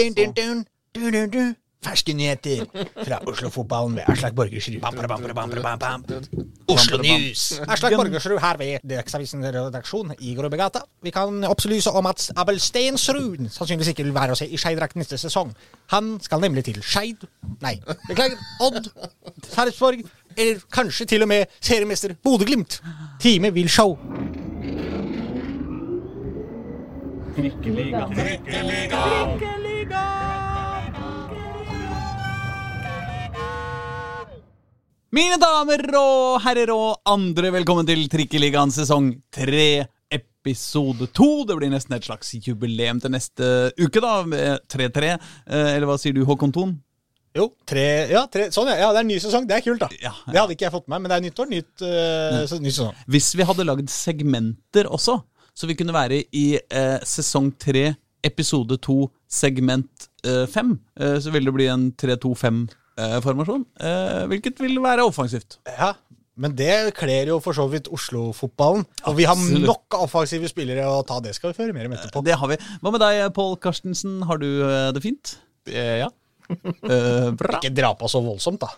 Dun, dun, dun, dun, dun, dun. Ferske nyheter fra Oslo-fotballen ved Aslak Borgersrud. Bam, bam, bam, bam, bam, bam. Oslo News. Aslak Borgersrud her ved Dagsavisen redaksjon i Grubbegata. Vi kan opplyse om at Abel Stensrud sannsynligvis ikke vil være å se i Skeid-drakt neste sesong. Han skal nemlig til Skeid Nei, beklager. Odd, Sarpsborg, eller kanskje til og med seriemester Bodø-Glimt. Time vil show. Mine damer og herrer og andre, velkommen til Trikkeligaen sesong 3, episode 2. Det blir nesten et slags jubileum til neste uke, da, med 3-3. Eh, Eller hva sier du, Håkon Thon? Jo, tre, ja, tre, sånn ja. ja. Det er en ny sesong. Det er kult, da. Ja, ja. Det hadde ikke jeg fått med meg, men det er nytt år, nytt, uh, ny sesong. Hvis vi hadde lagd segmenter også, så vi kunne være i eh, sesong 3, episode 2, segment 5, eh, så vil det bli en 3-2-5-formasjon. Eh, hvilket vil være offensivt. Ja, men det kler jo for så vidt Oslo-fotballen. Og vi har nok offensive spillere å ta. Det skal vi føre mer om etterpå. Det har vi. Hva med deg, Pål Karstensen? Har du eh, det fint? Eh, ja. Eh, bra. Ikke dra på så voldsomt, da.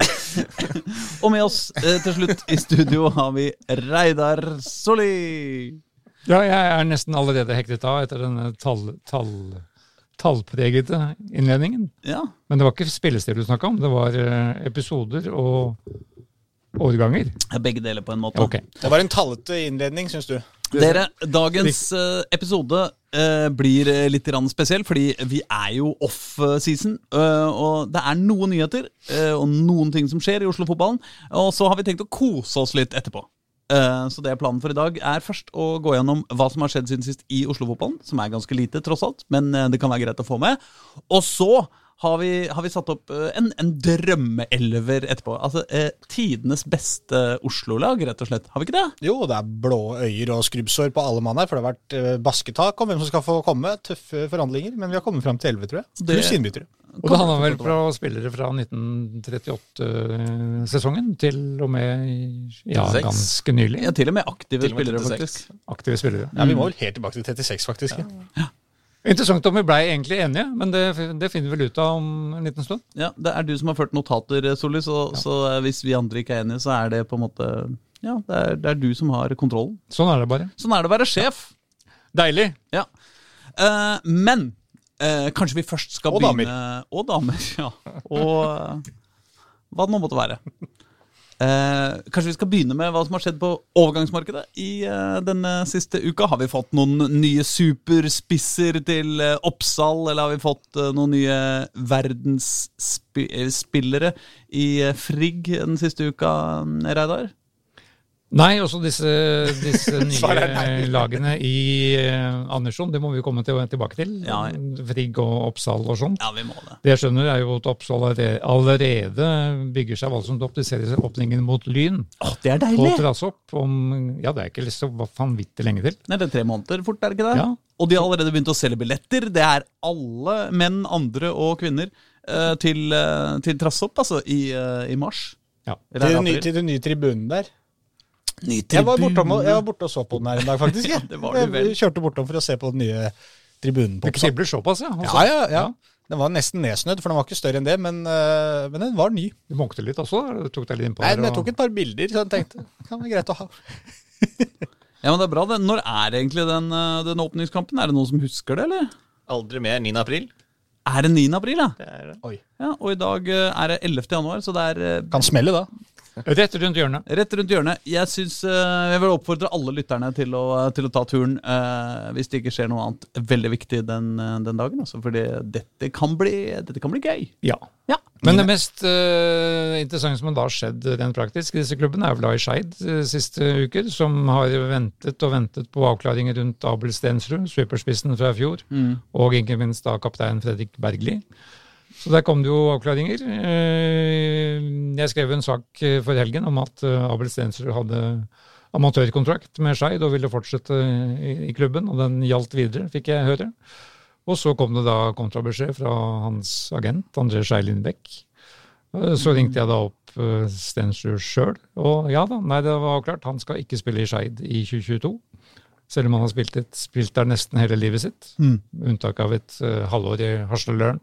Og med oss eh, til slutt i studio har vi Reidar Solli. Ja, jeg er nesten allerede hektet av etter denne tall, tall, tallpregete innledningen. Ja. Men det var ikke spillestil du snakka om, det var eh, episoder og årganger. Begge deler på en måte. Okay. Det var en tallete innledning, syns du. Dere, dagens eh, episode eh, blir eh, litt spesiell, fordi vi er jo off-season. eh, og det er noen nyheter eh, og noen ting som skjer i Oslo-fotballen. Og så har vi tenkt å kose oss litt etterpå. Eh, så det er planen for i dag er først å gå gjennom hva som har skjedd siden sist i Oslo-fotballen. Som er ganske lite, tross alt, men eh, det kan være greit å få med. Og så har vi, har vi satt opp eh, en, en drømmeelver etterpå. Altså eh, tidenes beste Oslo-lag, rett og slett. Har vi ikke det? Jo, det er blå øyer og skrubbsår på alle mann her, for det har vært basketak om hvem som skal få komme. Tøffe forhandlinger, men vi har kommet fram til 11, tror jeg. Det- Pluss innbyttere. Og det handla vel fra spillere fra 1938-sesongen til og med ja, ganske nylig. Ja, til og med aktive og med spillere, 36. faktisk. Aktive spillere. Ja, Vi må vel helt tilbake til 36, faktisk. Ja. Interessant om vi blei egentlig enige, men det, det finner vi vel ut av om en liten stund. Ja, Det er du som har ført notater, Solli, så, så eh, hvis vi andre ikke er enige, så er det på en måte Ja, det er, det er du som har kontrollen. Sånn er det bare. Sånn er det å være sjef. Deilig. Ja. Uh, men eh, kanskje vi først skal Og damer. begynne Og damer. Ja. Og eh, hva det nå måtte være. Eh, kanskje vi skal begynne med hva som har skjedd på overgangsmarkedet i eh, denne siste uka. Har vi fått noen nye superspisser til eh, Oppsal, eller har vi fått eh, noen nye verdensspillere i eh, Frigg den siste uka, Reidar? Nei, også disse, disse nye lagene i uh, Andersson, det må vi komme til, tilbake til. Ja. Frigg og Oppsal og sånt. Ja, vi må det. Det jeg skjønner er jo at Oppsal allerede- bygger seg voldsomt opp De ser åpningen mot Lyn. Åh, det er deilig. På! Trassopp om Ja, det er ikke så vanvittig lenge til. Nei, det er tre måneder fort, er det ikke det? Ja. Og de har allerede begynt å selge billetter. Det er alle menn, andre og kvinner eh, til, uh, til Trassopp, altså, i, eh, i mars. Ja. Til, den nye, nye tribunen der. Ny Jeg var, bortom, jeg var borte og så på den her en dag, faktisk. Ja, jeg. det var du vel. Jeg kjørte bortom for å se på den nye tribunen. på Det kribler såpass, ja. Altså. Ja, ja, ja. Den var nesten nedsnødd, for den var ikke større enn det, men, øh, men den var ny. Du munkte litt også? Du tok deg litt innpå Nei, men jeg tok et par bilder, så jeg tenkte det kan være greit å ha. Ja, men det er bra. det. Når er egentlig den, eh, den åpningskampen? Er det noen som husker det, eller? Aldri mer 9. april. Er det 9. april, ja? Det er det. Oi. ja og i dag eh, er det 11. januar, så det er Kan smelle, da. Rett rundt hjørnet. Rett rundt hjørnet. Jeg, synes, eh, jeg vil oppfordre alle lytterne til å, til å ta turen eh, hvis det ikke skjer noe annet veldig viktig den, eh, den dagen. Altså, fordi dette kan, bli, dette kan bli gøy. Ja. Ja. Men det mest uh, interessante som har skjedd rent praktisk i disse klubbene, er vel da i Skeid uh, siste uker, som har ventet og ventet på avklaringer rundt Abel Stensrud, superspissen fra i fjor, og ikke minst da kaptein Fredrik Bergli. Så der kom det jo avklaringer. Eh, Jeg skrev en sak eh, for helgen om at eh, Abel Stensrud hadde amatørkontrakt med Skeid og ville fortsette i, klubben, og den gjaldt videre, fikk jeg høre. Og så kom det da kontrabeskjed fra hans agent, André Skei. Eh, Så ringte jeg da opp Stensrud sjøl, og ja da, nei, det var avklart. Han skal ikke spille i Skeid i 2022. Selv om han har spilt, et, spilt der nesten hele livet sitt. Mm. Unntak av et halvår i Hasleløren.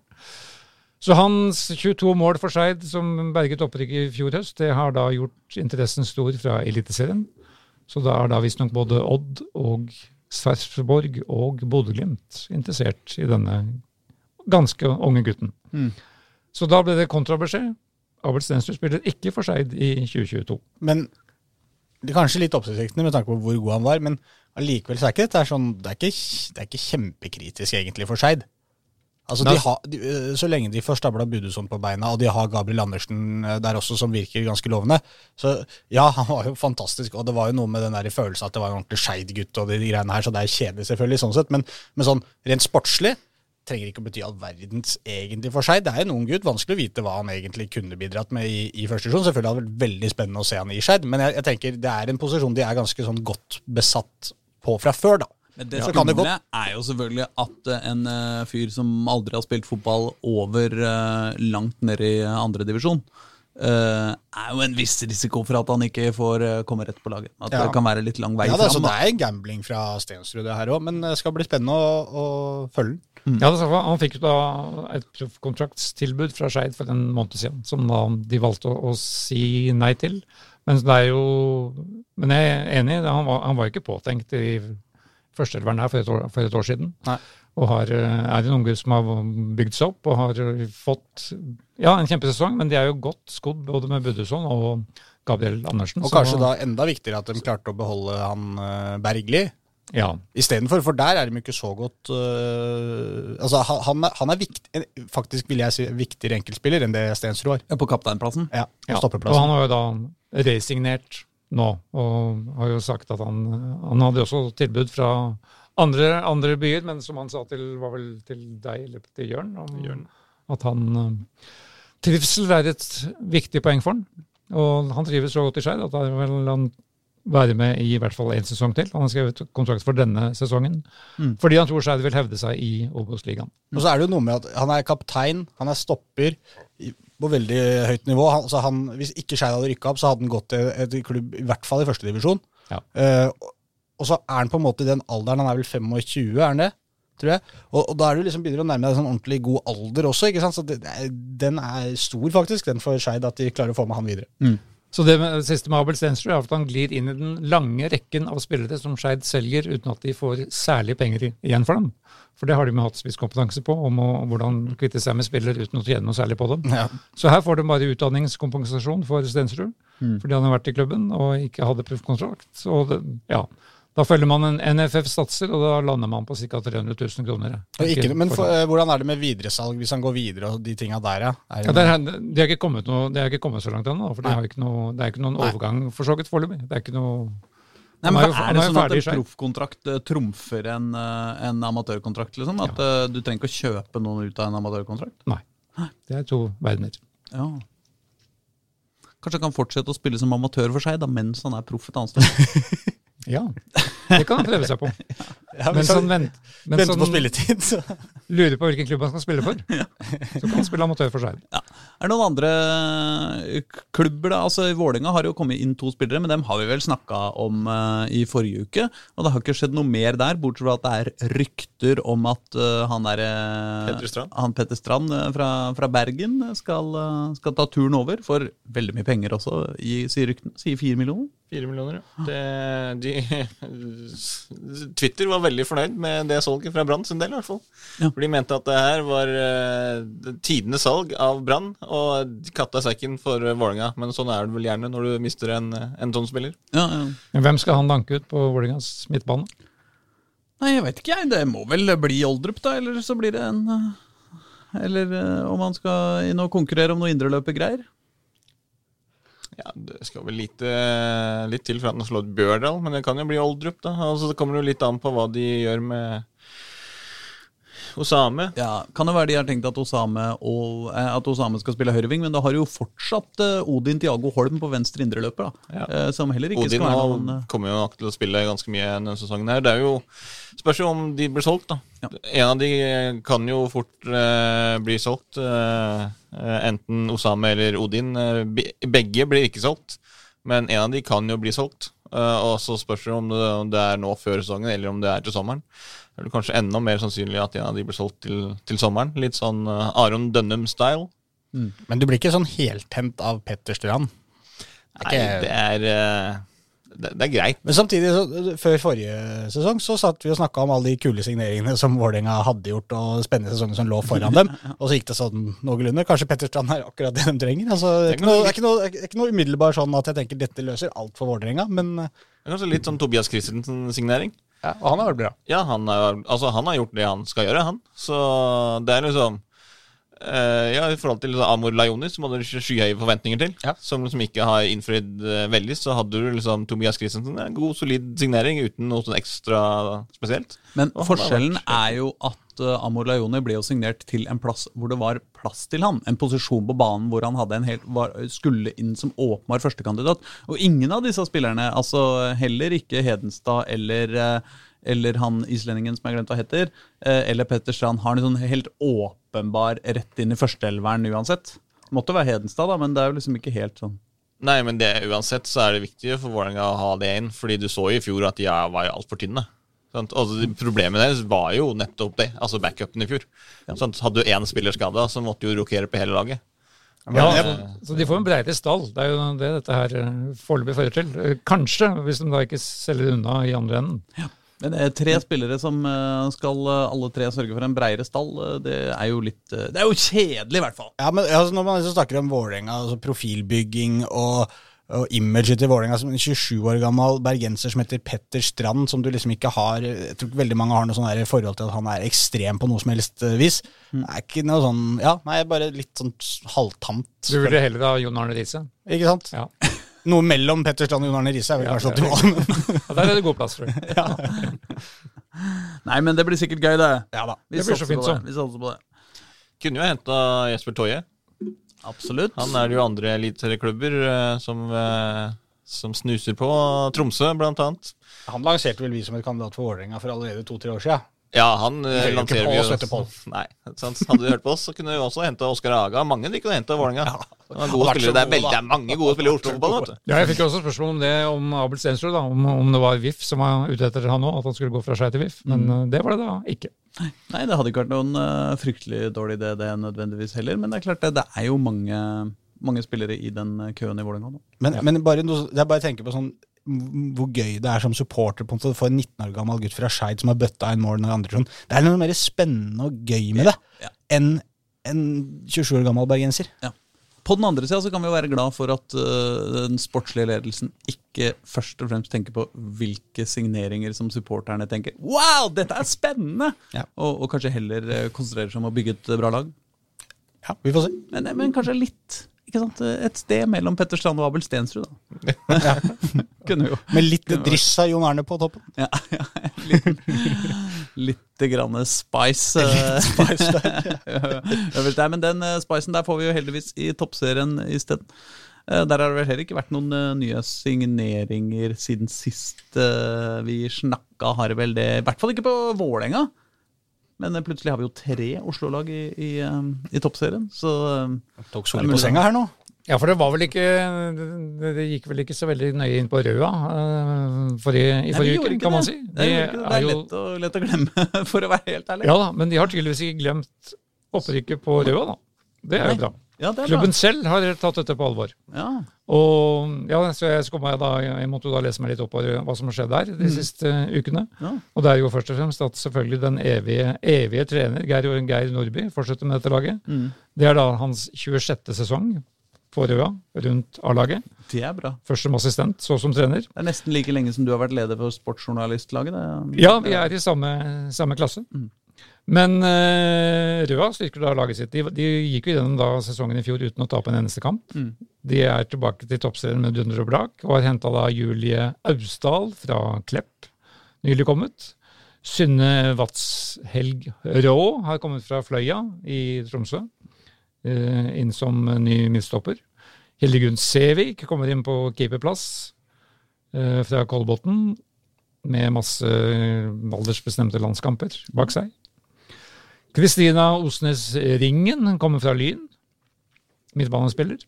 Så hans 22 mål for Skeid, som berget opprykket i fjor høst, det har da gjort interessen stor fra Eliteserien. Så da er da visstnok både Odd og Sarpsborg og Bodø-Glimt interessert i denne ganske unge gutten. Mm. Så da ble det kontrabeskjed. Abel Stensrud spiller ikke for Skeid i 2022. Men det er kanskje litt oppsiktsvekkende med tanke på hvor god han var, men allikevel så er ikke dette sånn Det er ikke, det er ikke kjempekritisk egentlig for Skeid. Altså, de har, de, øh, så lenge de får stabla Budusson på beina, og de har Gabriel Andersen øh, der også, som virker ganske lovende Så ja, han var jo fantastisk, og det var jo noe med den der følelsen at det var en ordentlig Skeid gutt og de greiene her, så det er kjedelig selvfølgelig sånn sett, men, men sånn rent sportslig trenger ikke å bety all verdens egentlig for seg. Det er en ung gutt, vanskelig å vite hva han egentlig kunne bidratt med i, i første divisjon. Selvfølgelig hadde det vært veldig spennende å se han i Skeid, men jeg, jeg tenker det er en posisjon de er ganske sånn godt besatt på fra før, da. Men det Så kan det er jo selvfølgelig at eh, en eh, fyr som aldri har spilt fotball over eh, langt ned i andredivisjon, uh, er jo en viss risiko for at han ikke får komme rett på laget. At Ja. det kan være litt lang vei Ja, det, er, så det er gambling fra Stensrud det her òg, men det skal bli spennende å, å følge den. Ja, det sa han. han fikk da et proffkontraktstilbud fra Skeid for en måned siden, som da de valgte å, å si nei til. Men det er jo Men jeg er enig, han var, han var ikke påtenkt i førsteelveren her for et år, for et år siden. Nei. Og har, eh, er en unge som har bygd seg opp og har fått ja, en kjempesesong, men de er jo godt skodd både med Budusson og Gabriel Andersen. Og så- kanskje da enda viktigere at de klarte å beholde han uh, Bergli Ja. istedenfor, for der er de ikke så godt øh, Altså, han, han er, vikt, faktisk, vil jeg si, viktigere enkeltspiller enn det Stensrud var. Ja, På kapteinplassen. Ja, på Ja, og han har jo da resignert nå, og har jo sagt at han Han hadde også tilbud fra andre, andre byer, men som han sa til var vel til deg eller til Jørn, om at han eh, Trivsel er et viktig poeng for han. Og han trives så godt i Skeid at da vil han være med i i hvert fall én sesong til. Han har skrevet kontrakt for denne sesongen. Mm. Fordi han tror Skeid vil hevde seg i Obos-ligaen. Og så er det jo noe med at han er kaptein, han er stopper på veldig høyt nivå. Han, altså han, hvis ikke Skeid hadde rykka opp, så hadde han gått til et klubb i hvert fall i førstedivisjon. Ja. Uh, og så er han på en måte i den alderen, han er vel 25, er han det? Tror jeg. Og, og da er du liksom begynner å nærme deg en sånn ordentlig god alder også, ikke sant. Så det, det den er stor, faktisk, den for Skeid, at de klarer å få med han videre. Så det, med, det siste med Abel Stensrud er at han glir inn i den lange rekken av spillere som Skeid selger uten at de får særlig penger igjen for dem. For det har de med hatt spisskompetanse på, om å, hvordan kvitte seg med spillere uten å tjene noe særlig på dem. Ja. Så her får de bare utdanningskompensasjon for Stensrud, fordi han har vært i klubben og ikke hadde proffkontrakt. Og det, ja, da følger man en NFF satser, og da lander man på ca. 300 000 kroner. Ikke, men for, eh, hvordan er det med videresalg, hvis han går videre og de tinga der, ja? Er Ja, det, er, det, har ikke ikke kommet så langt ennå, for de noe, det er ikke noen Nei. overgang for så vidt foreløpig. Det er ikke noe Nei, men er jo- Er det sånn at en proffkontrakt eh, trumfer en, eh, en amatørkontrakt? liksom? At ja. du trenger ikke å kjøpe noen ut av en amatørkontrakt? Nei. Det er to verdener. Ja. Kanskje han kan fortsette å spille som amatør for seg da, mens han er proff et annet sted? Ja, det kan han prøve seg på. ja, mens hvis sånn han vent, men venter på sånn spilletid, så lurer på hvilken klubb han skal spille for, så kan han spille amatør for seg. Ja. Er det noen andre eh, klubber da? Altså I Vålerenga har jo kommet inn to spillere, men dem har vi vel snakka om uh, i forrige uke. Og det har ikke skjedd noe mer der, bortsett fra at det er rykter om at uh, han der uh, Petter Strand. Han Petter Strand fra, fra Bergen skal, skal ta turen over for veldig mye penger også, i, sier ryktene. Sier fire millioner. Fire millioner, ja. Det, de, Twitter var veldig fornøyd med det salget fra Brann sin del, i hvert fall. Ja. For de mente at det her var uh, tidenes salg av Brann, og katta sekken for uh, Vålerenga. Men sånn er det vel gjerne når du mister en, eh, en sånn spiller. Ja, ja. Men hvem skal han danke ut på Vålerengas midtbane? Nei, jeg vet ikke, jeg. Det må vel bli Oldrup, da. Eller så blir det en eh, Eller eh, om han skal inn og konkurrere om noe indreløpergreier. Ja, Det skal vel litt, eh, litt til for at han har slått Bjørdal, men det kan jo bli Oldrup. da. Altså, det kommer jo litt an på hva de gjør med Osame. Ja, Kan det være de har tenkt at Osame, og, eh, at Osame skal spille høyreving, men da har jo fortsatt eh, Odin Tiago Holm på venstre indreløper. Ja. Eh, som heller ikke Odin skal være noen eh, kommer jo nok til å spille ganske mye denne sesongen. her. Det er jo Spørs jo om de blir solgt, da. Ja. En av de kan jo fort eh, bli solgt. eh, enten Osame eller Odin. Begge blir ikke solgt. Men en av de kan jo bli solgt. Eh, og så spørs det om det, om det er nå før sesongen, eller om det er til sommeren. Er det kanskje enda mer sannsynlig at en av de blir solgt til, til sommeren. Litt sånn uh, Aron Dønnum-style. Men du blir ikke sånn heltent av Petter Strand? Nei, det er uh, det, det er greit. Men samtidig, så, før forrige sesong, så satt vi og snakka om alle de kule signeringene som Vålerenga hadde gjort, og spennende sesonger som lå foran dem. Og så gikk det sånn noenlunde. Kanskje Petter Strand er akkurat det de trenger. Altså, det, er ikke noe, det, er ikke noe, er ikke noe umiddelbar sånn at jeg tenker dette løser alt for Vålerenga, men kanskje litt sånn Tobias Christensen-signering. Ja, og han har vært bra. Ja, han, er, altså, han har gjort det han skal gjøre, han. Så det er liksom Uh, Ja, I forhold til liksom, Amor Lajonis, som hadde skyhøye forventninger til, Ja. som liksom ikke har innfridd uh, veldig, så hadde du liksom Tobias Christensen. En god, solid signering uten noe sånn ekstra spesielt. Men forskjellen vært- er jo at uh, Amor Lajoni ble jo signert til en plass hvor det var plass til han. En posisjon på banen hvor han hadde en helt, var, skulle inn som åpenbar førstekandidat. Og ingen av disse spillerne, altså heller ikke Hedenstad eller uh, eller han islendingen som jeg glemte hva heter, uh, eller Petter Strand, har en sånn helt åpenbar rett inn i førsteelveren uansett. Det måtte være Hedenstad, da, men det er jo liksom ikke helt sånn. Nei, men det, uansett så er det viktig for Vålerenga å ha det inn, fordi du så i fjor at de var jo altfor tynne. Altså, problemet deres var jo nettopp det, altså backupen i fjor. Sant? Hadde du én spiller skada, så måtte du jo rokere på hele laget. Ja, Ja, så, de får en bredere stall. Det er jo det dette her eh, foreløpig fører til. Eh, Kanskje, hvis de da ikke selger unna i andre enden. Men det er tre spillere som eh, skal eh, alle tre sørge for en breiere stall, eh, det er jo litt eh, Det er jo kjedelig, i hvert fall. Ja, men altså, Når man liksom snakker om Vålerenga, altså profilbygging og, og imaget til Vålerenga som en 27 år gammel bergenser som heter Petter Strand, som du liksom ikke har Jeg tror ikke veldig mange har noe sånn forhold til at han er ekstrem på noe som helst eh, vis. Det er ikke noe sånn Ja, nei, bare litt sånn halvtamt. Du ville heller ha Jon Arne Riise. Ikke sant? Ja. Noe mellom Petter Strand og Jon Arne Riise er vel Ja, kanskje det optimalt. Ja, der er det god plass for det. Nei, men det blir sikkert gøy, det. ja da. Vi Det blir så satser fint så. Vi satser på det. Kunne jo henta Jesper Toje. Absolutt. Han er det jo andre eliteserieklubber eh, som, eh, som snuser på. Tromsø, blant annet. Han lanserte vel vi som et kandidat for Vålerenga for allerede to-tre år siden. Ja, han eh, jo lanserer vi Pål. Nei, sant? Hadde du hørt på oss, så kunne vi også hente Oskar Aga. Mange de kunne hente Vålerenga. Det. Det er, veldig, det er mange gode spillere i Oslo-fotball. vet du. Ja, jeg fikk jo også spørsmål om det om Abel Stensrud, da, om, om det var VIF som var ute etter han òg, at han skulle gå fra Skei til VIF. Men mm. det var det da ikke. Nei, det hadde ikke vært noen uh, fryktelig dårlig idé, det nødvendigvis heller. Men det er klart, det, det er jo mange, mange spillere i den eh, køen i Vålerenga nå. Men, men bare, er bare tenker tenke på sånn hvor gøy det er som supporter på en måte å få en 19 år gammel gutt fra Skeid som har bøtta inn mål når andre sånn. Det er noe mer spennende og gøy med det Ja. enn en 27 år gammel bergenser. På den andre sida kan vi jo være glad for at uh, den sportslige ledelsen ikke først og fremst tenker på hvilke signeringer som supporterne tenker Wow, dette er spennende! Ja. Og, og kanskje heller eh, konsentrerer seg om å bygge et bra lag. Ja, vi får se. Men, men kanskje litt? Et sted mellom Petter Strand og Abel Stensrud, da. Kunne jo Med litt driss av Jon Arne på toppen. ja, ja, litt, Litt grann spice. Litt Spice der. Men den eh, spicen der får vi jo heldigvis i toppserien isteden. Eh, Der har det vel heller ikke vært noen eh, nye signeringer siden sist eh, vi snakka, har det vel det. I hvert fall ikke på Vålerenga. Men eh, plutselig har vi jo tre Oslo-lag i, i, eh, i toppserien, så eh, Tok Soli på senga her nå. Ja, for det var vel ikke Det, gikk vel ikke så veldig nøye inn på Røa forrige, i forrige uke, kan man si. si. Det er, det. er jo- lett, å, lett å glemme, for å være helt ærlig. Ja da, men de har tydeligvis ikke glemt opprykket på Røa, da. Det er jo bra. Ja, Klubben selv har tatt dette på alvor. Ja. Og ja, så jeg, så jeg, da, jeg måtte da lese meg litt opp på hva som har skjedd der de siste ukene. Ja. Og det er jo først og fremst at selvfølgelig den evige, evige trener Geir, Geir Nordby fortsetter med dette laget. Mm. Det er da hans 26. sesong på Røa rundt A-laget. Det er bra. Først som assistent, så som trener. Det er nesten like lenge som du har vært leder for sportsjournalistlaget. Ja, vi er i samme, samme klasse. Mm. Men uh, Røa styrker da laget sitt. De, de gikk jo gjennom da sesongen i fjor uten å tape en eneste kamp. Mm. De er tilbake til toppserien med dunder og brak, og har henta da Julie Austdal fra Klepp, nylig kommet. Synne Vatshelg Rå har kommet fra Fløya i Tromsø, uh, inn som ny midtstopper. Hildegunn Sævik kommer inn på keeperplass uh, fra Kolbotn, med masse aldersbestemte landskamper bak seg. Kristina Osnes Ringen kommer fra Lyn. Midtbanespiller.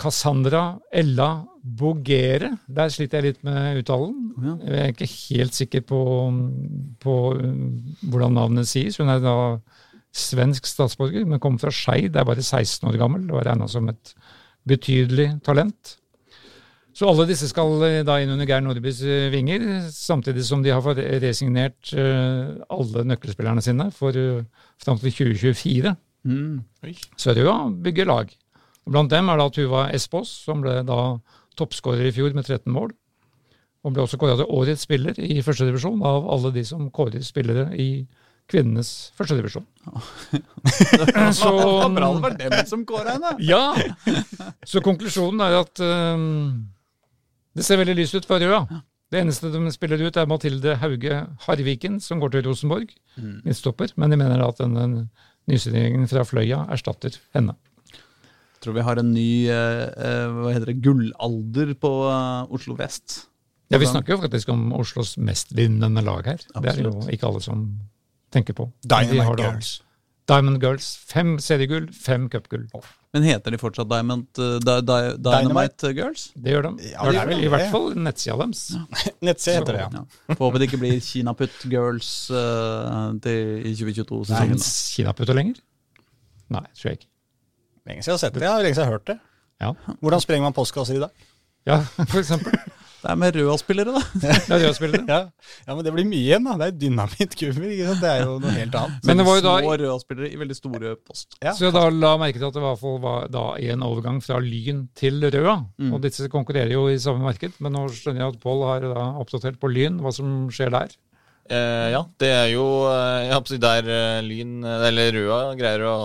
Cassandra Ella Bogere. Der sliter jeg litt med uttalen. Ja. Jeg er ikke helt sikker på, på eh, hvordan navnet sies. Hun er da svensk statsborger, men kommer fra Skeid, er bare 16 år gammel og er regna som et betydelig talent. Så alle disse skal eh, da inn under Geir Nordbys eh, vinger, samtidig som de har fått resignert eh, alle nøkkelspillerne sine for fram til 2024. Mm. det jo Røa bygger lag. Blant dem er da Tuva Espås, som ble da toppskårer i fjor med 13 mål. Og ble også kåra til årets spiller i førstedivisjon av alle de som kårer spillere i kvinnenes førstedivisjon. Så bra det var dem som kåra henne. Ja! Så konklusjonen er at øhm, det ser veldig lyst ut for Røa. Det eneste de spiller ut, er Mathilde Hauge Harviken, som går til Rosenborg. Midtstopper. Men de mener at denne nysigneringen fra Fløya erstatter henne. Jeg Tror vi har en ny eh, eh, hva heter det, gullalder på eh, Oslo vest. Ja, Vi snakker jo faktisk om Oslos mestvinnende lag her. Det er jo ikke alle som tenker på. Da Girls. Diamond Girls. Fem seriegull, fem cupgull. Men heter de fortsatt Diamond, uh, Di- Di- Dynamite Girls? Det gjør de. Ja, det I er vel I hvert fall nettsida deres. Nettside heter det, ja. Ja. Får håpe det ikke blir Kinaputt Girls uh, til, i 2022-sesongen. Fins kinaputter lenger? Nei, tror jeg ikke. Lenge siden jeg har sett det. Ja, lenge siden jeg har hørt det. Ja, Hvordan sprenger man postkasser i dag? ja for eksempel. Det er med Røa-spillere, da. Spille det. Ja. ja, men det blir mye igjen, da. Det er dynamittkummer. Det er jo noe helt annet. Men det var jo da Små Røa-spillere i veldig store post. Ja. Så jeg da la merke til at det i hvert fall var da i en overgang fra Lyn til Røa. Mm. Og disse konkurrerer jo i samme marked, men nå skjønner jeg at Pål har da oppdatert på Lyn hva som skjer der. Eh, ja, det er jo eh, jeg håper der eh, Lyn, eh, eller Røa, greier å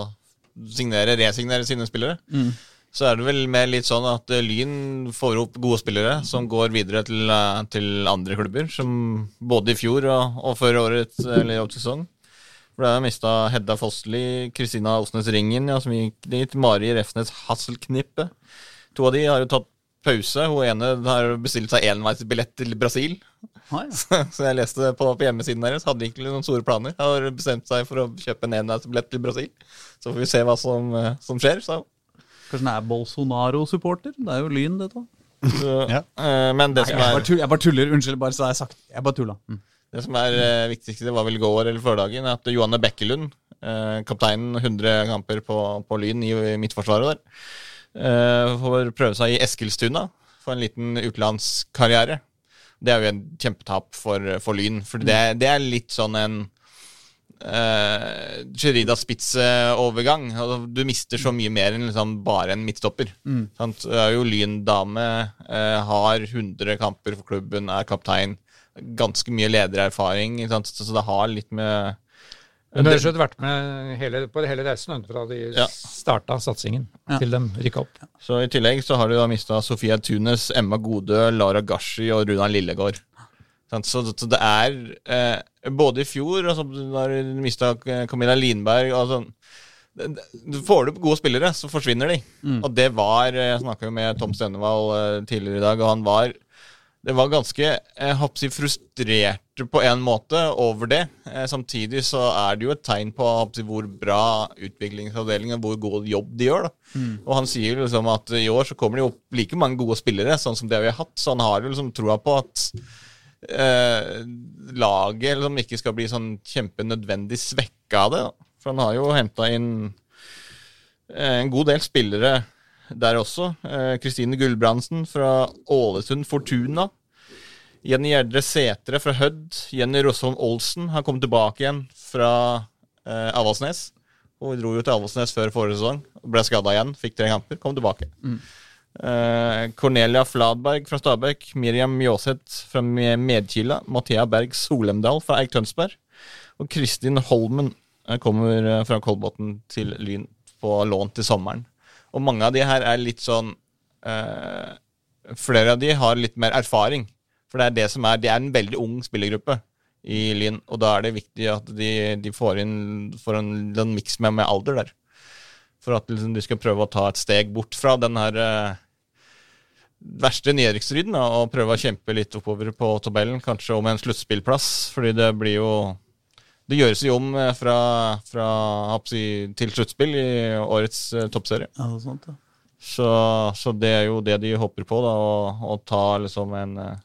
signere, resignere sine spillere. Mm. Så er det vel mer litt sånn at eh, Lyn får opp gode spillere som går videre til, eh, til andre klubber, som både i fjor og, og før årets eller årets sesong. For da har jeg mista Hedda Fossli, Kristina Osnes Ringen, ja, som gikk dit, Mari Refsnes Hasselknippe. To av de har jo tatt pause. Hun ene har bestilt seg enveisbillett til Brasil. Ah, ja. Så jeg leste på, på hjemmesiden deres, hadde ikke noen store planer. Har bestemt seg for å kjøpe en enveisbillett til Brasil. Så får vi se hva som, eh, som skjer. Så, Kanskje den er Bolsonaro-supporter? Det er jo Lyn, dette. Ja. eh, men det som, Jeg bare, er, tuller, jeg bare tuller. Unnskyld, bare så har jeg sagt Jeg bare tulla. Mm. det som er eh, viktigst, det var vel i går eller førdagen, er at Johanne Bekkelund, eh, kapteinen 100 kamper på, på Lyn i, i midtforsvaret der, eh, får prøve seg i Eskilstuna for en liten utenlandskarriere. Det er jo en kjempetap for, for Lyn, for det, det er litt sånn en uh, Sherida Spitze-overgang. Altså, du mister så mye mer enn liksom bare en midtstopper. Sant? Det er jo Lyn-dame, eh, har 100 kamper for klubben, er kaptein. Ganske mye ledererfaring, sant? så så det har litt med Hun har slett vært med hele, på hele reisen fra de Ja. starta satsingen Ja. til de rykka opp. Så i tillegg så har du da mista Sofia Tunes, Emma Godø, Lara Gashi og Runa Lillegård. Så, så det er eh, Både i fjor, og så da du mista Camilla Linberg og sånn Får du gode spillere, så forsvinner de. Og det var Jeg snakka jo med Tom Stønnevold eh, tidligere i dag, og han var det var ganske jeg frustrerte på en måte over det. Eh, samtidig så er det jo et tegn på hvor bra utviklingsavdelingen hvor god jobb de gjør. da. Og han sier liksom at i år så kommer det jo opp like mange gode spillere sånn som det vi har hatt. Så han har jo liksom troa på at eh, laget liksom ikke skal bli sånn kjempenødvendig svekka av det. Da. For han har jo henta inn eh, en god del spillere der også. Eh, Kristine Gulbrandsen fra Ålesund Fortuna. Jenny Gjerdre Setre fra Hødd. Jenny Rosholm Olsen har kommet tilbake igjen fra eh, Avaldsnes. Hun dro jo til Avaldsnes før forrige sesong. Ble skada igjen, fikk tre kamper, kom tilbake. Eh, Cornelia Fladberg fra Stabekk, Miriam Mjåseth fra Medkila. Mathea Berg Solemdal fra Eik Tønsberg. Og Kristin Holmen eh, kommer eh, fra Kolbotn til Lyn på lån til sommeren. Og mange av de her er litt sånn eh, Flere av de har litt mer erfaring. For det er det som er Det er en veldig ung spillergruppe i Lyn, og da er det viktig at de, de får inn får en, en miks med, med alder der. For at liksom, de skal prøve å ta et steg bort fra den her eh, verste nedrykksstriden og prøve å kjempe litt oppover på tabellen, kanskje om en sluttspillplass. Fordi det blir jo Det gjøres jo om eh, fra, fra si, til sluttspill i årets eh, toppserie. Ja, det er sant, ja. Så, så det er jo det de håper på, da, å, å ta liksom en, eh,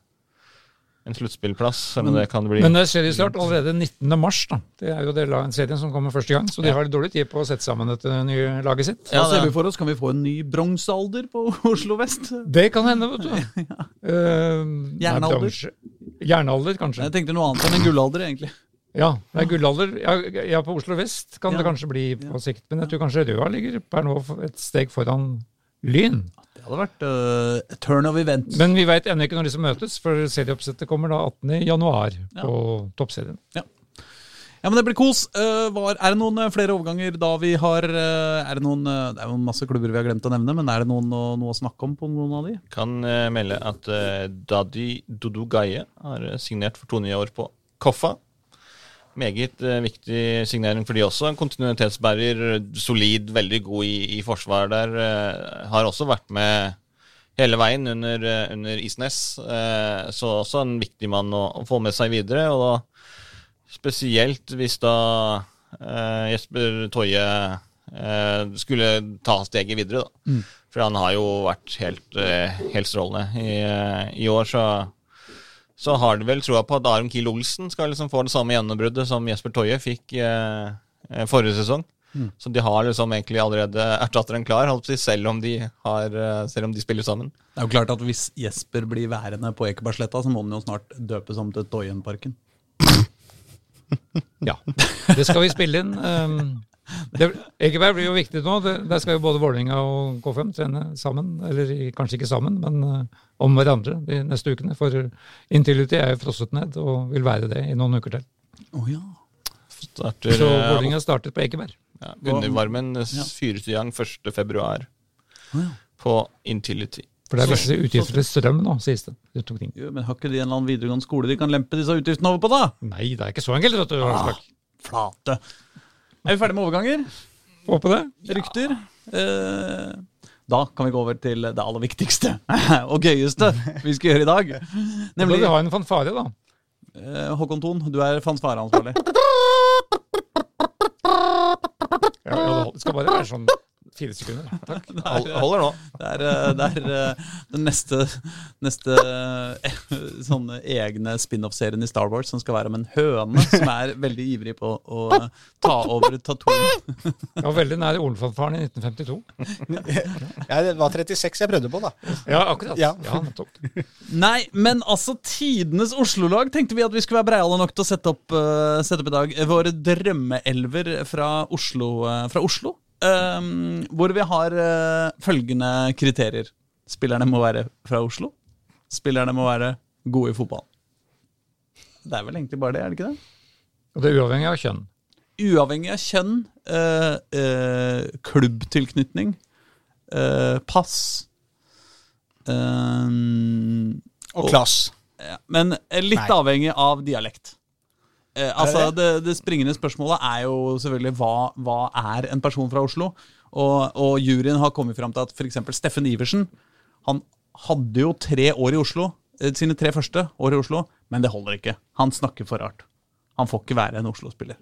en sluttspillplass. Men, det kan bli Men det er seriestart allerede 19. mars. da. Det er jo det serien som kommer første gang, så de har dårlig tid på å sette sammen dette nye laget sitt. Ja, ser vi for oss? Kan vi få en ny bronsealder på Oslo vest? Det kan hende, vet du. ja. uh, Jernalder. Jernalder, kanskje. Jeg tenkte noe annet enn en gullalder, egentlig. Ja, det er gullalder. Ja, ja, på Oslo vest kan det kanskje bli på sikt, men jeg tror kanskje Røa ligger per nå et steg foran Lyn. Det hadde vært uh, turn of events. Men vi veit ennå ikke når de som møtes, for serieoppsettet kommer da 18. januar på toppserien. Ja, men det blir kos. Uh, var, er det noen eh, flere overganger da vi har uh, Er det noen uh, Det er jo masse klubber vi har glemt å nevne, men er det noen, noe å snakke om på noen av de? Kan melde at Dadi Dudu Gaie har signert for to nye år på Koffa. Meget eh, viktig signering for de også. En kontinuitetsbærer, solid, veldig god i, i forsvar der. eh, har også vært med hele veien under, eh, under Isnes, så også en viktig mann å, å få med seg videre. Og da spesielt hvis da eh, Jesper Toje eh, skulle ta steget videre, da. For han har jo vært helt, helt strålende i, i år, så så har de vel troa på at Aron Kiel Olsen skal liksom få det samme gjennombruddet som Jesper Toje fikk eh, eh, forrige sesong. Så de har liksom egentlig allerede erstatteren klar, selv om de, har, eh, selv om de spiller sammen. Det er jo klart at Hvis Jesper blir værende på Ekebergsletta, så må han jo snart døpes om til Toyenparken. Ja, det skal vi spille inn. Um, det, Egeberg blir jo viktig nå. Der skal jo både Vålerenga og K5 trene sammen. Eller kanskje ikke sammen, men uh, om hverandre de neste ukene. For Intility er jo frosset ned og vil være det i noen uker til. Oh, ja. Starter, Så eh, Vålerenga startet på Ekeberg. ja, Undervarmen eh, Ja. fyres i gang 1. februar ja. på Intility. For det er visse utgifter til strøm nå, sies det. Det. Jo, men Har ikke de en eller annen videregående skole de kan lempe disse utgiftene over på, da? Nei, det er ikke så enkelt, vet du. Ah, flate. Er vi ferdige med overganger? Håper det. Rykter? Eh, da kan vi gå over til det aller viktigste og gøyeste vi skal gjøre i dag. Nemlig Nemlig vi ha en fanfare, da. eh, Håkon Thon, du er fanfareansvarlig. Ja, ja, det skal bare være sånn fire sekunder. Takk. Hold, holder nå. Det er, eh, det er eh, den neste, neste eh, sånne egne spin-off-serien i Star Wars som skal være om en høne som er veldig ivrig på å ta over Tatooine. Jeg var veldig nær Olenfanfaren i 1952. Ja, det var 36 jeg prøvde på, da. Ja, akkurat. Ja. Ja. Nei, men altså tidenes Oslo-lag tenkte vi at vi skulle være breiale nok til å sette opp, sette opp i dag. Våre drømmeelver fra Oslo. fra Oslo ehm, hvor vi har uh, følgende kriterier. Spillerne må være fra Oslo. Spillerne må være gode i fotball. Det er vel egentlig bare det, er det ikke det? Og det er uavhengig av kjønn. Uavhengig av kjønn, uh, uh, klubbtilknytning, eh, pass Og klass. ja, Men litt Nei. avhengig av dialekt. Eh, altså, det det, springende spørsmålet er jo selvfølgelig hva, hva er en person fra Oslo? Og, og juryen har kommet fram til at f.eks. Steffen Iversen Han hadde jo tre år i Oslo, eh, sine tre første år i Oslo, men det holder ikke. Han snakker for rart. Han får ikke være en Oslo-spiller.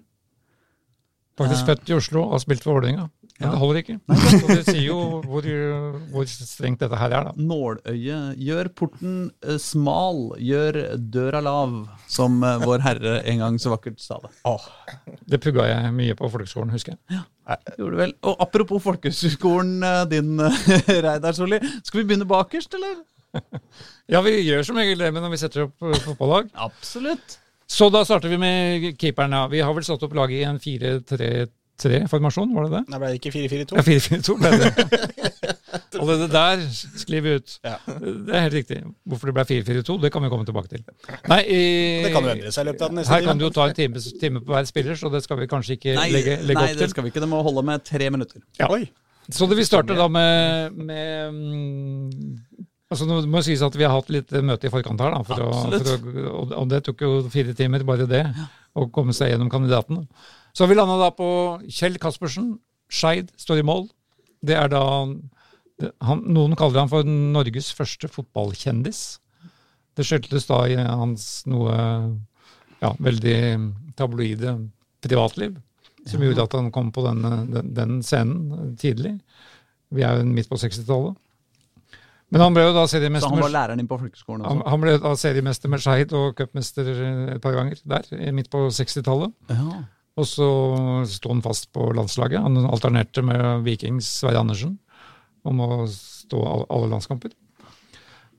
Faktisk født i Oslo og spilt for Vålerenga. Men Ja. det holder ikke. Så det sier jo hvor, hvor strengt dette her er, da. Nåløye. Gjør porten eh, smal, gjør døra lav, som eh, vår Herre en gang så vakkert sa det. Åh, Det pugga jeg mye på folkeskolen, husker jeg. Ja. Gjorde du vel. Og apropos folkehøgskolen eh, din, Reidar Solli. Skal vi begynne bakerst, eller? Ja, vi gjør som regel det men når vi setter opp fotballag. Absolutt. Så da starter vi med keeperen. Ja. Vi har vel satt opp laget i en 4-3-3-formasjon, var det det? Nei, ble det ikke 4-4-2. Ja, 4-4-2 ble det. Allerede der sklir vi ut. Ja. Det er helt riktig. Hvorfor det ble 4-4-2, det kan vi komme tilbake til. Nei, i, Det kan jo endre seg i løpet av den neste Her kan du jo ta en time, time på hver spiller, så det skal vi kanskje ikke Nei, legge, legge nei opp det skal vi ikke. Det må holde med tre minutter. Ja. Oi. Så det, vi starter da med, med mm, altså Nå må det sies at vi har hatt litt møte i forkant her, da, for å, for å, og, og det tok jo fire timer, bare det, å komme seg gjennom kandidatene. Så vi landa da på Kjell Kaspersen. Skeid står i mål. Det er da han, Noen kaller han for Norges første fotballkjendis. Det skyldtes da i hans noe ja, veldig tabloide privatliv, som gjorde at han kom på den, den, den scenen tidlig. Vi er jo midt på 60-tallet. Men han ble jo da Så han var læreren din på folkeskolen han, også? han ble da seriemester med Skeid og cupmester et par ganger der, midt på 60-tallet. Ja. Og så sto han fast på landslaget. Han alternerte med Vikings Sverre Andersen om å stå alle landskamper.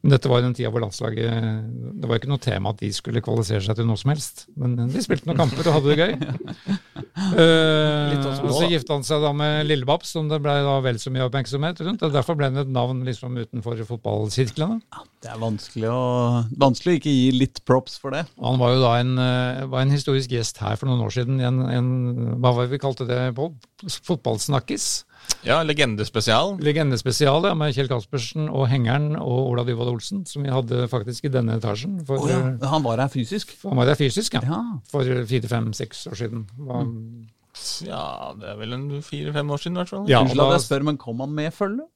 Men dette var jo den tida hvor landslaget Det var ikke noe tema at de skulle kvalifisere seg til noe som helst. Men de spilte noen kamper og hadde det gøy. Eh, og så gifta han seg da med Lillebabs, som det ble da vel så mye oppmerksomhet rundt. og Derfor ble han et navn liksom utenfor fotballsirklene. Det er vanskelig å, vanskelig å ikke gi litt props for det. Han var jo da en, eh, var en historisk gjest her for noen år siden. i En, en, hva var det vi kalte det, Pål? Fotballsnakkis. Ja, legendespesial. Legendespesial ja, med Kjell Kaspersen og Hengeren og Ola Dyvold Olsen, som vi hadde faktisk i denne etasjen. For, oh, ja, han var her fysisk? Han var her fysisk, ja. Ja. For fire, fem, seks år siden. Var, Ja, det er vel en fire-fem år siden, i hvert fall. Ja, Unnskyld at jeg spør, men kom han med følge?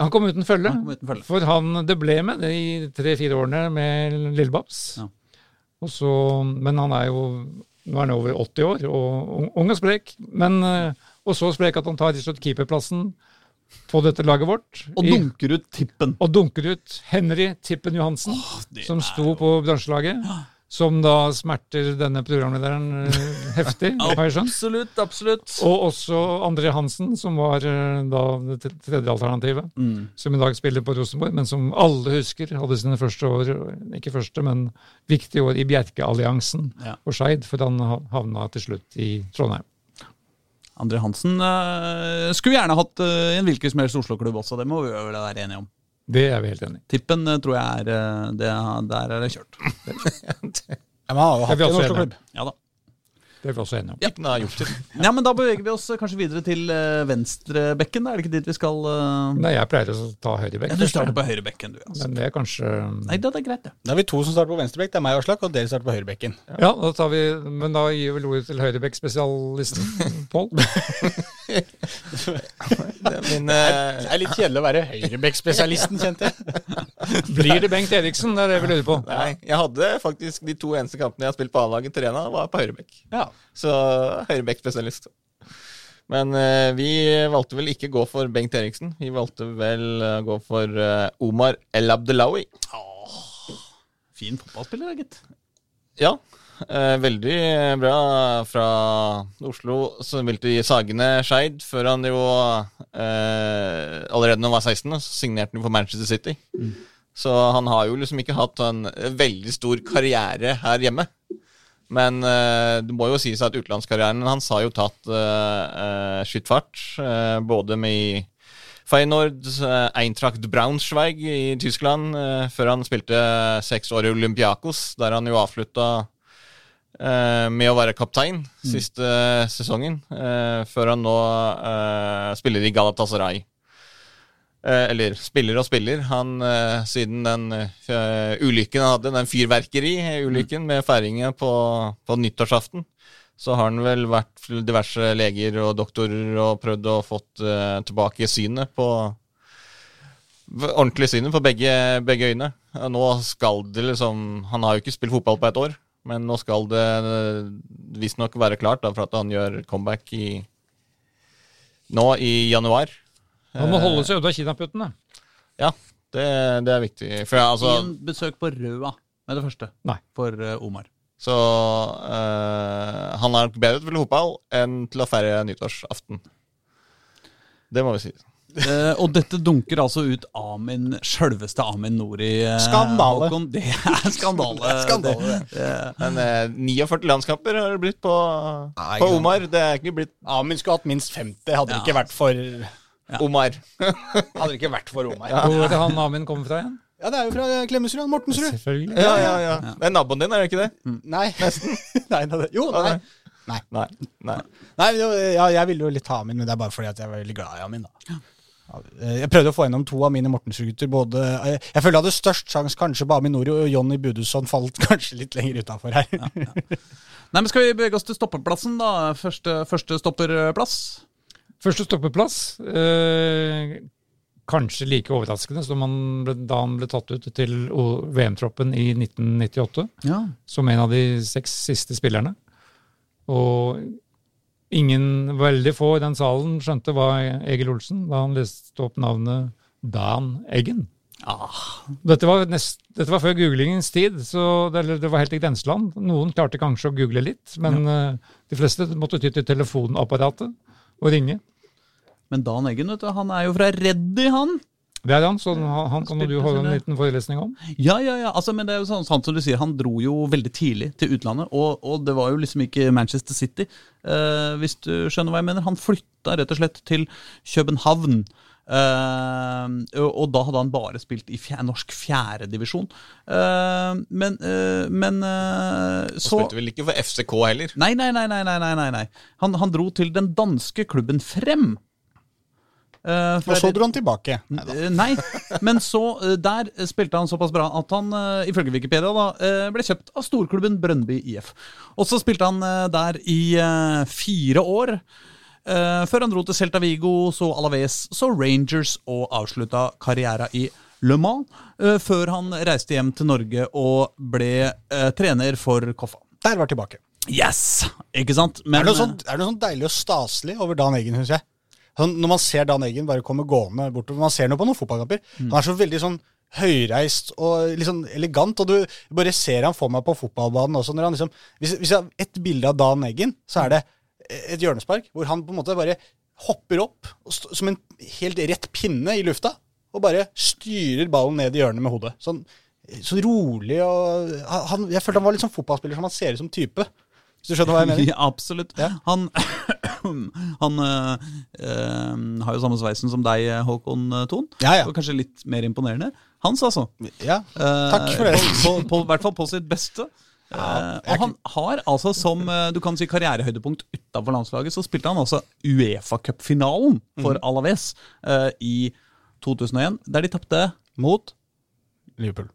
han kom uten følge. Han kom uten følge. For han, det ble med det i tre-fire årene med Lillebabs. Ja. Og så, men han er jo Nå er han over 80 år og ung- og sprek. Men, eh, og så sprek at han tar til slutt keeperplassen på dette laget vårt. Og dunker ut tippen. og dunker ut Henry Tippen Johansen, oh, som sto sto på bransjelaget. Som da smerter denne programlederen eh, heftig, har jeg skjønt. Absolutt, absolutt. Og også André Hansen, som var eh, da det t- tredje alternativet. Mm. Som i dag spiller på Rosenborg, men som alle husker hadde sine første år, ikke første, men viktige år i Bjerkealliansen Ja. og Skeid, for han havna til slutt i Trondheim. André Hansen uh, skulle gjerne hatt uh, en hvilken som helst Oslo-klubb også, det må vi vel være enige om. Det er vi helt enige i. Tippen uh, tror jeg er det, Der er det kjørt. Ja, men han har jo hatt en Oslo-klubb. Ja da. Det er vi også enige om. Tippen har gjort det. Ja, men Da beveger vi oss eh, kanskje videre til uh, venstrebekken. Er det ikke dit vi skal uh... Nei, jeg pleier å ta høyrebekk. ja, Du starter på høyrebekken, du. Altså. Men det er kanskje Nei, det er greit, det. Da er vi to som starter på venstrebekk. Det er meg og Aslak, og dere starter på høyrebekken. Ja, da tar vi, men da gir vi vel ordet til høyrebekk-spesialisten, Pål. Det er min, eh, Det er litt kjedelig å være høyrebekkspesialisten, kjente jeg. Blir det Bengt Eriksen? Det er det vi lurer på. Nei, jeg hadde faktisk de to eneste kampene jeg har spilt på A-laget til Rena, var på høyrebekk. Ja. Så høyrebekkspesialist. Men eh, vi valgte vel ikke gå for Bengt Eriksen. Vi valgte vel å gå for eh, Omar El Abdelawi. Åh, Fin fotballspiller, gitt. Ja, eh, veldig bra fra Oslo. Så spilte i Sagene Skeid før han jo eh, Allerede da han var 16, så signerte han for Manchester City. Så han har jo liksom ikke hatt en veldig stor karriere her hjemme. Men eh, det må jo sies at utenlandskarrieren hans har jo tatt uh, skyttfart. eh, både med Feyenoord, eh, Eintracht Braunschweig i Tyskland, eh, før han spilte seks år i Olympiakos, der han jo avslutta eh, med å være kaptein siste sesongen, eh, før han nå eh, spiller i Galatasaray. Eh, eller spiller og spiller. Han, eh, siden den eh, ulykken han hadde, den fyrverkeri-ulykken med feiringen på, på nyttårsaften, så har han vel vært diverse leger og doktorer og prøvd å fått eh, tilbake synet på Ordentlig synet på begge, begge øyne. Nå skal det liksom Han har jo ikke spilt fotball på et år, men nå skal det eh, visstnok være klart da, for at han gjør comeback i nå i januar. Han må holde seg unna kinaputtene. Ja, det, det er viktig. For jeg, altså, Ingen besøk på Røa med det første Nei. for eh, Omar. Så uh, han er nok bedre til å spille fotball enn til å feire nyttårsaften. Det må vi si. Eh, og dette dunker altså ut Amin, sjølveste Amin Nori. Uh, Skandale. Håkon. Det er skandale. Det er skandale, Det- Men eh, 49 landskamper har det blitt på, Nei, på. Omar. Det er ikke blitt Amin skulle hatt minst 50, hadde det ikke vært for Omar. Hadde det ikke vært for Omar. Hvor er det han Amin kommer fra igjen? Ja, det er jo fra Klemetsrud. Mortensrud. Selvfølgelig. Ja, ja, ja. Det er naboen din, er det ikke det? Nei. nei, nei, Jo, nei. Nei. Nei. nei. Nei, jo, ja, jeg ville jo litt ha Amin, men det er bare fordi at jeg var veldig glad i Amin. da. Eh, Jeg prøvde å få gjennom to av mine Mortensrud-gutter. både- eh, Jeg føler jeg hadde størst sjanse kanskje på Amin Nori, og Jonny Budusson falt kanskje litt lenger utafor her. Nei, men Skal vi bevege oss til stoppeplassen, da? Første, første stopperplass? Første stoppeplass. Eh, kanskje like overraskende som han ble, da han ble tatt ut til VM-troppen i 1998. Ja. Som en av de seks siste spillerne. Og ingen, veldig få i den salen skjønte hva Egil Olsen da han leste opp navnet Dan Eggen. Ah, Dette var, nest, dette var før googlingens tid, så det, det var helt i grenseland. Noen klarte kanskje å google litt, men eh, de fleste måtte ty til telefonapparatet og ringe. men Dan Eggen, vet du, han er jo fra Reddy, han. Det er han, så han, han kan du holde en liten forelesning om. Ja, ja, ja. Altså, men det er jo sånn, sant som du sier, han dro jo veldig tidlig til utlandet, og, og det var jo liksom ikke Manchester City, eh, hvis du skjønner hva jeg mener. Han flytta rett og slett til København. eh, og, da hadde han bare spilt i fjer, norsk fjerdedivisjon. Uh, men uh, men eh, Så så spilte vel ikke for FCK heller. Nei, nei. nei, nei, nei, nei, nei. Han, han dro til den danske klubben Frem. Eh, fra Og så dro han tilbake. Eh, Nei, men så eh, der spilte han såpass bra at han uh, ifølge Wikipedia da, uh, ble kjøpt av storklubben Brøndby IF. Og så spilte han eh, der i eh, fire år. eh, før han dro til Celta Vigo, så Alaves, så Rangers og avslutta karriera i Le Mans. eh, før han reiste hjem til Norge og ble eh, trener for Koffa. Der var tilbake. Yes! Ikke sant? Men, er, det noe sånt, er det noe sånt deilig og staselig over Dan Eggen, syns jeg? Sånn, når man ser Dan Eggen bare komme gående bortover Man ser noe på noen fotballkamper. Mm. Han er så veldig sånn høyreist og litt sånn elegant, og du bare ser han for meg på fotballbanen også. Når han liksom, hvis, hvis jeg har ett bilde av Dan Eggen, så er det et hjørnespark hvor han på en måte bare hopper opp som en helt rett pinne i lufta og bare styrer ballen ned i hjørnet med hodet. Sånn, så rolig og han, Jeg følte han var litt sånn fotballspiller som han ser ut som type. Hvis du skjønner hva jeg mener? Ja, absolutt. Ja. Han, han øh, øh, har jo samme sveisen som deg, Håkon øh, Thon. Ja, ja. Og kanskje litt mer imponerende. Hans, altså. Ja, Eh, takk for det. I hvert fall på sitt beste. Ja, og han har altså som eh, du kan si karrierehøydepunkt utenfor landslaget, så spilte han altså Uefa-cupfinalen for Mhm. Alaves eh, i 2001, der de tapte Mot Liverpool.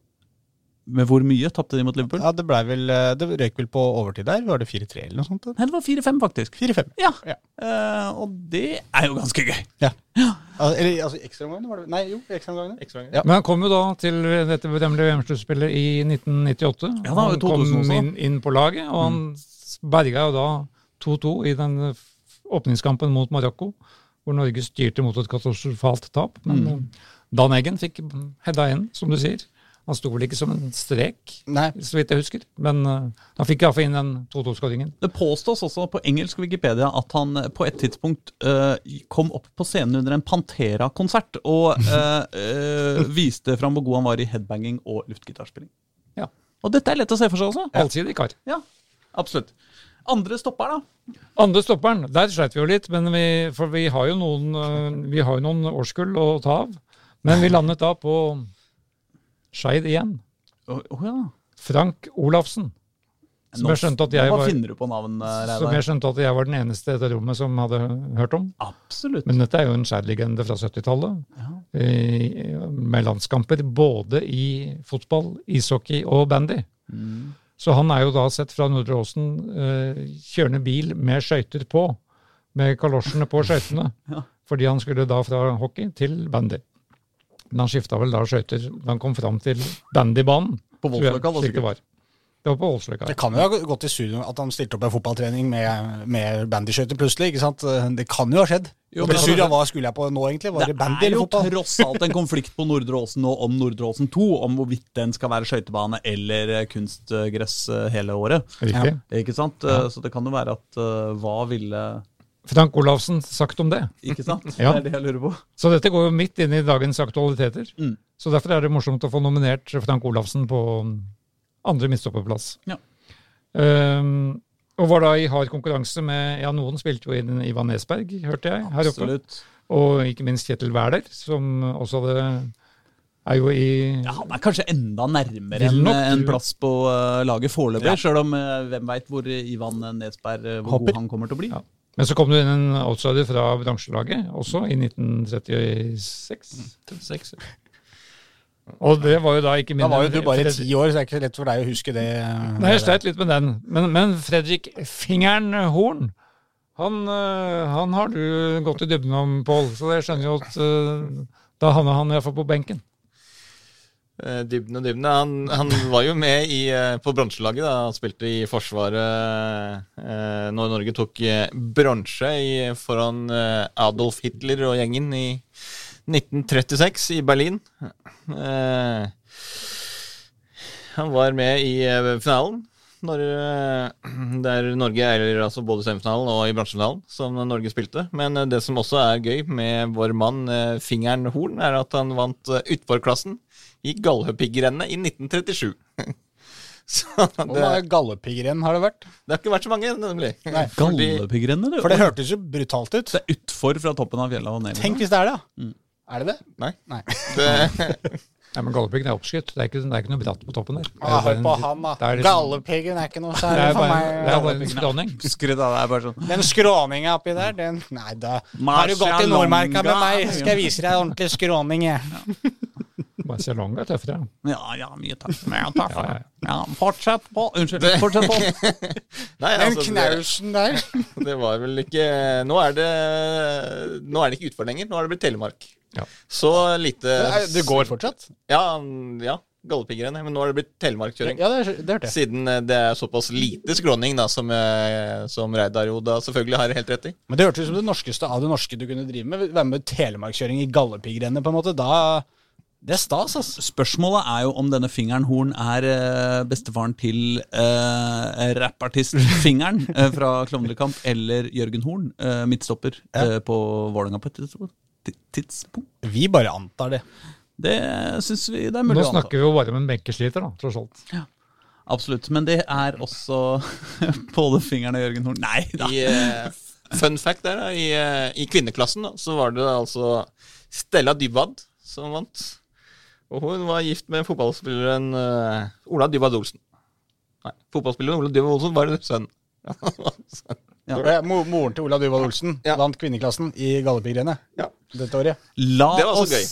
Med hvor mye tapte de mot Liverpool? Ja, det ble vel eh, Det røyk vel på overtid der. Var det 4-3 eller noe sånt? da? Nei, det var 4-5, faktisk. 4-5. Ja. Ja. Uh, og det er jo ganske gøy. Ja. Al- Eller altså ekstraomgangene, var det Nei, jo, ekstraomgangene. Ja. Men han kom jo da til dette berømmelige VM-sluttspillet i 1998. Ja, da han 2000 kom. Mm. inn, inn på laget, og han berga jo da 2-2 i den åpningskampen mot Marokko, hvor Norge styrte mot et katastrofalt tap. Men Mm. eh, Dan Eggen fikk hedda inn, som du sier. Han sto vel ikke som en strek, Nei. så vidt jeg husker, men uh, han fikk iallfall inn den 2-2-skåringen. Det påstås også på engelsk Wikipedia at han eh, på et tidspunkt uh, kom opp på scenen under en Pantera-konsert og uh, eh, viste fram hvor god han var i headbanging og luftgitarspilling. Ja. Og dette er lett å se for seg også. Allsidig kar. Ja, absolutt. Andre stopper, da? Andre stopperen, der sleit vi jo litt, men vi, for vi har jo noen, vi har jo noen årskull å ta av. Men vi landet da på Skeid igjen. Oh, oh, ja. Frank Olafsen. Som jeg skjønte at jeg var, du på navn, eh, som jeg skjønte at jeg var den eneste i dette rommet som hadde hørt om. Absolutt. Men dette er jo en Skeid-legende fra 70-tallet. Ja. Med landskamper både i fotball, ishockey og bandy. Mm. Så han er jo da sett fra Nordre Åsen eh, kjørende bil med skøyter på, med kalosjene på skøytene, Ja. fordi han skulle da fra hockey til bandy. Men han skifta vel da skøyter da han kom fram til bandybanen. På Voldsløkka, da, slik det sikkert. var. Det var på Voldsløkka. Det kan jo ha gått i studio at han stilte opp en fotballtrening med, med bandyskøyter plutselig. ikke sant? Det kan jo ha skjedd. Jo, men i altså- hva skulle jeg på nå, egentlig? Var det, Det bandy er jo fotball? tross alt en konflikt på Nordre Åsen nå om Nordre Åsen 2, om hvorvidt den skal være skøytebane eller eh, kunstgress eh, hele året. Riktig. Ikke sant? Ja. Så det kan jo være at eh, hva ville Frank Olafsen sagt om det. Ikke sant? Ja. Det er det jeg lurer på. Så dette går jo midt inn i dagens aktualiteter. Mm. Så derfor er det morsomt å få nominert Frank Olafsen på andre midtstopperplass. Ja. Um, og var da i hard konkurranse med Ja, noen spilte jo inn Ivan Nesberg, hørte jeg, her oppe. Absolutt. Og ikke minst Kjetil Wæler, som også hadde er jo i Ja, Han er kanskje enda nærmere enn en, plass på uh, laget foreløpig, Ja. sjøl om uh, hvem veit hvor Ivan Nesberg eh, hvor Hopper. god han kommer til å bli. Ja. Men så kom det inn en outsider fra bransjelaget også, i 1936. Og det var jo da ikke Da var jo du bare ti år, så det er ikke så lett for deg å huske det. Nei, jeg sleit litt med den. Men, men Fredrik Fingeren Horn, han, øh, han har du gått i dybden om, Pål. Så jeg skjønner jo at øh, da havna han iallfall på benken. Eh, Dybden og Dybden. Han, han var jo med i, eh, på bronselaget. da. Han spilte i Forsvaret eh, når Norge tok eh, bronse foran Adolf Hitler og gjengen i 1936 i Berlin. Eh, han var med i finalen. Når, der Norge eier altså både semifinalen og i bransjefinalen, som Norge spilte. Men det som også er gøy med vår mann Fingern Horn, er at han vant utforklassen i Galdhøpigrennet i 1937. Så Hvor mange gallepigrenn har det vært? det har ikke vært så mange, nemlig. Nei, For det hørtes jo brutalt ut. Det er utfor fra toppen av fjellet og ned. Tenk hvis det er det, ja. Er det det? Nei. Nei. Det, Nei, men Galdhøpiggen er oppskutt. Det er ikke, det er ikke noe bratt på toppen der. Er Ah, hør på en- han, da. det liksom- Galdhøpiggen er ikke noe særlig for meg. det er bare en skråning. Husker av deg, det bare sånn Den skråninga oppi der, den Nei, da har du gått i Nordmarka med meg, skal jeg vise deg ordentlig skråning, jeg. Barcelona er tøffere. Ja, ja, mye takk. Ja, tøffere. Ja. Ja, fortsett på. Unnskyld. Fortsett på. nei, altså, Den knausen der. det var vel ikke Nå er det Nå er det ikke utfor lenger. Nå er det blitt Telemark. Ja. Så lite Det går fortsatt? Ja, ja Galdhøpigrennet. Men nå har det blitt telemarkkjøring. Ja, det, det hørte jeg. Siden eh, det er såpass lite skråning, da, som, eh, som Reidar jo da selvfølgelig har helt rett i. Men det hørtes ut som det norskeste av det norske du kunne drive med. Være med telemarkkjøring i gallepigrennet, på en måte. Da Det er stas, altså. Spørsmålet er jo om denne fingeren Horn er eh, bestefaren til uh, rappartist Fingeren eh, fra Klovnekamp, eller Jørgen Horn, eh, midtstopper eh, på Vålerenga på et tidspunkt. Vi bare antar det. Det syns vi det er mulig Nå å anta. snakker vi jo bare om en benkesliter, da, tross alt. Ja. Absolutt. Men det er også både Fingeren og Jørgen Horn. Nei da. I, fun fact der, da, i, i kvinneklassen da, så var det altså Stella Dybwad som vant. Og hun var gift med fotballspilleren uh, Ola Dybwad Olsen. Nei, fotballspilleren Ola Dybwad Olsen var en sønn. Ja. Eh, Moren til Ola Duvald Olsen Ja. vant kvinneklassen i Gallepigrene Ja. dette året. La Det oss gøy.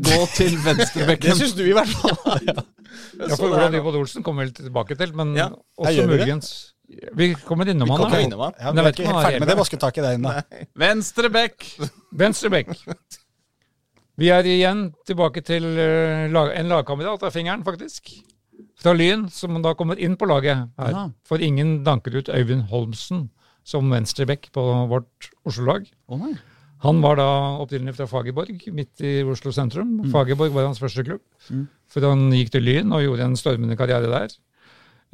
gå til Det venstrebekken. syns du, i hvert fall. Ja, for Ola Olav Dybwad Olsen kommer vi vel tilbake til, men også muligens Vi kommer innom Vi han. kommer da. innom han. Ja, vi er ikke helt er ferdig med det vasketaket der ennå. Venstrebekk. Venstre bekk. Vi er igjen tilbake til eh, lag, en lagkamerat av fingeren, faktisk. Fra Lyn, som da kommer inn på laget her. Ja. For ingen danker ut Øyvind Holmsen som venstrebekk på vårt Oslo-lag. Oh. Han var da opprinnelig fra Fagerborg, midt i Oslo sentrum. Fagerborg var hans første klubb. For han gikk til Lyn og gjorde en stormende karriere der.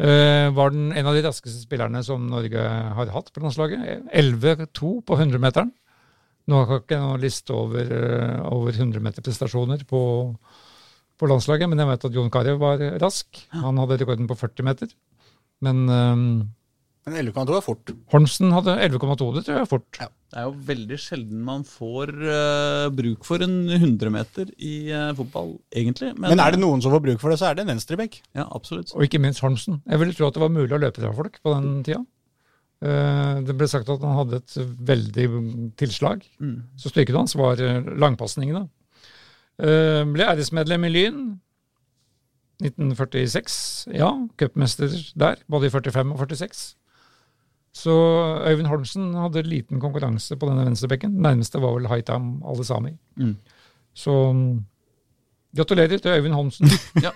Uh, var den en av de raskeste spillerne som Norge har hatt på landslaget. 11-2 på 100-meteren. Nå har jeg ikke noen liste over, eh, over 100-meterprestasjoner på, på landslaget, men jeg vet at Jon Carew var rask. Han hadde rekorden på 40 meter. Men um, Men 11,2 er fort. Holmsen hadde 11,2, det tror jeg er fort. Ja. Det er jo veldig sjelden man får uh, bruk for en 100-meter i uh, fotball, egentlig. Men er det noen som får bruk for det, så er det en venstrebekk. Ja, absolutt. Og ikke minst Holmsen. Jeg ville tro at det var mulig å løpe fra folk på den tida. Eh, Det ble sagt at han hadde et veldig tilslag. Så styrken hans var eh, langpasningene. Eh, Ble æresmedlem i Lyn 1946. Ja, cupmester der, både i 45 og 46. Så Øyvind Holmsen hadde liten konkurranse på denne venstrebekken. Nærmeste var vel Haitam Alesami. Mm. Så mm, gratulerer til Øyvind Holmsen. Ja.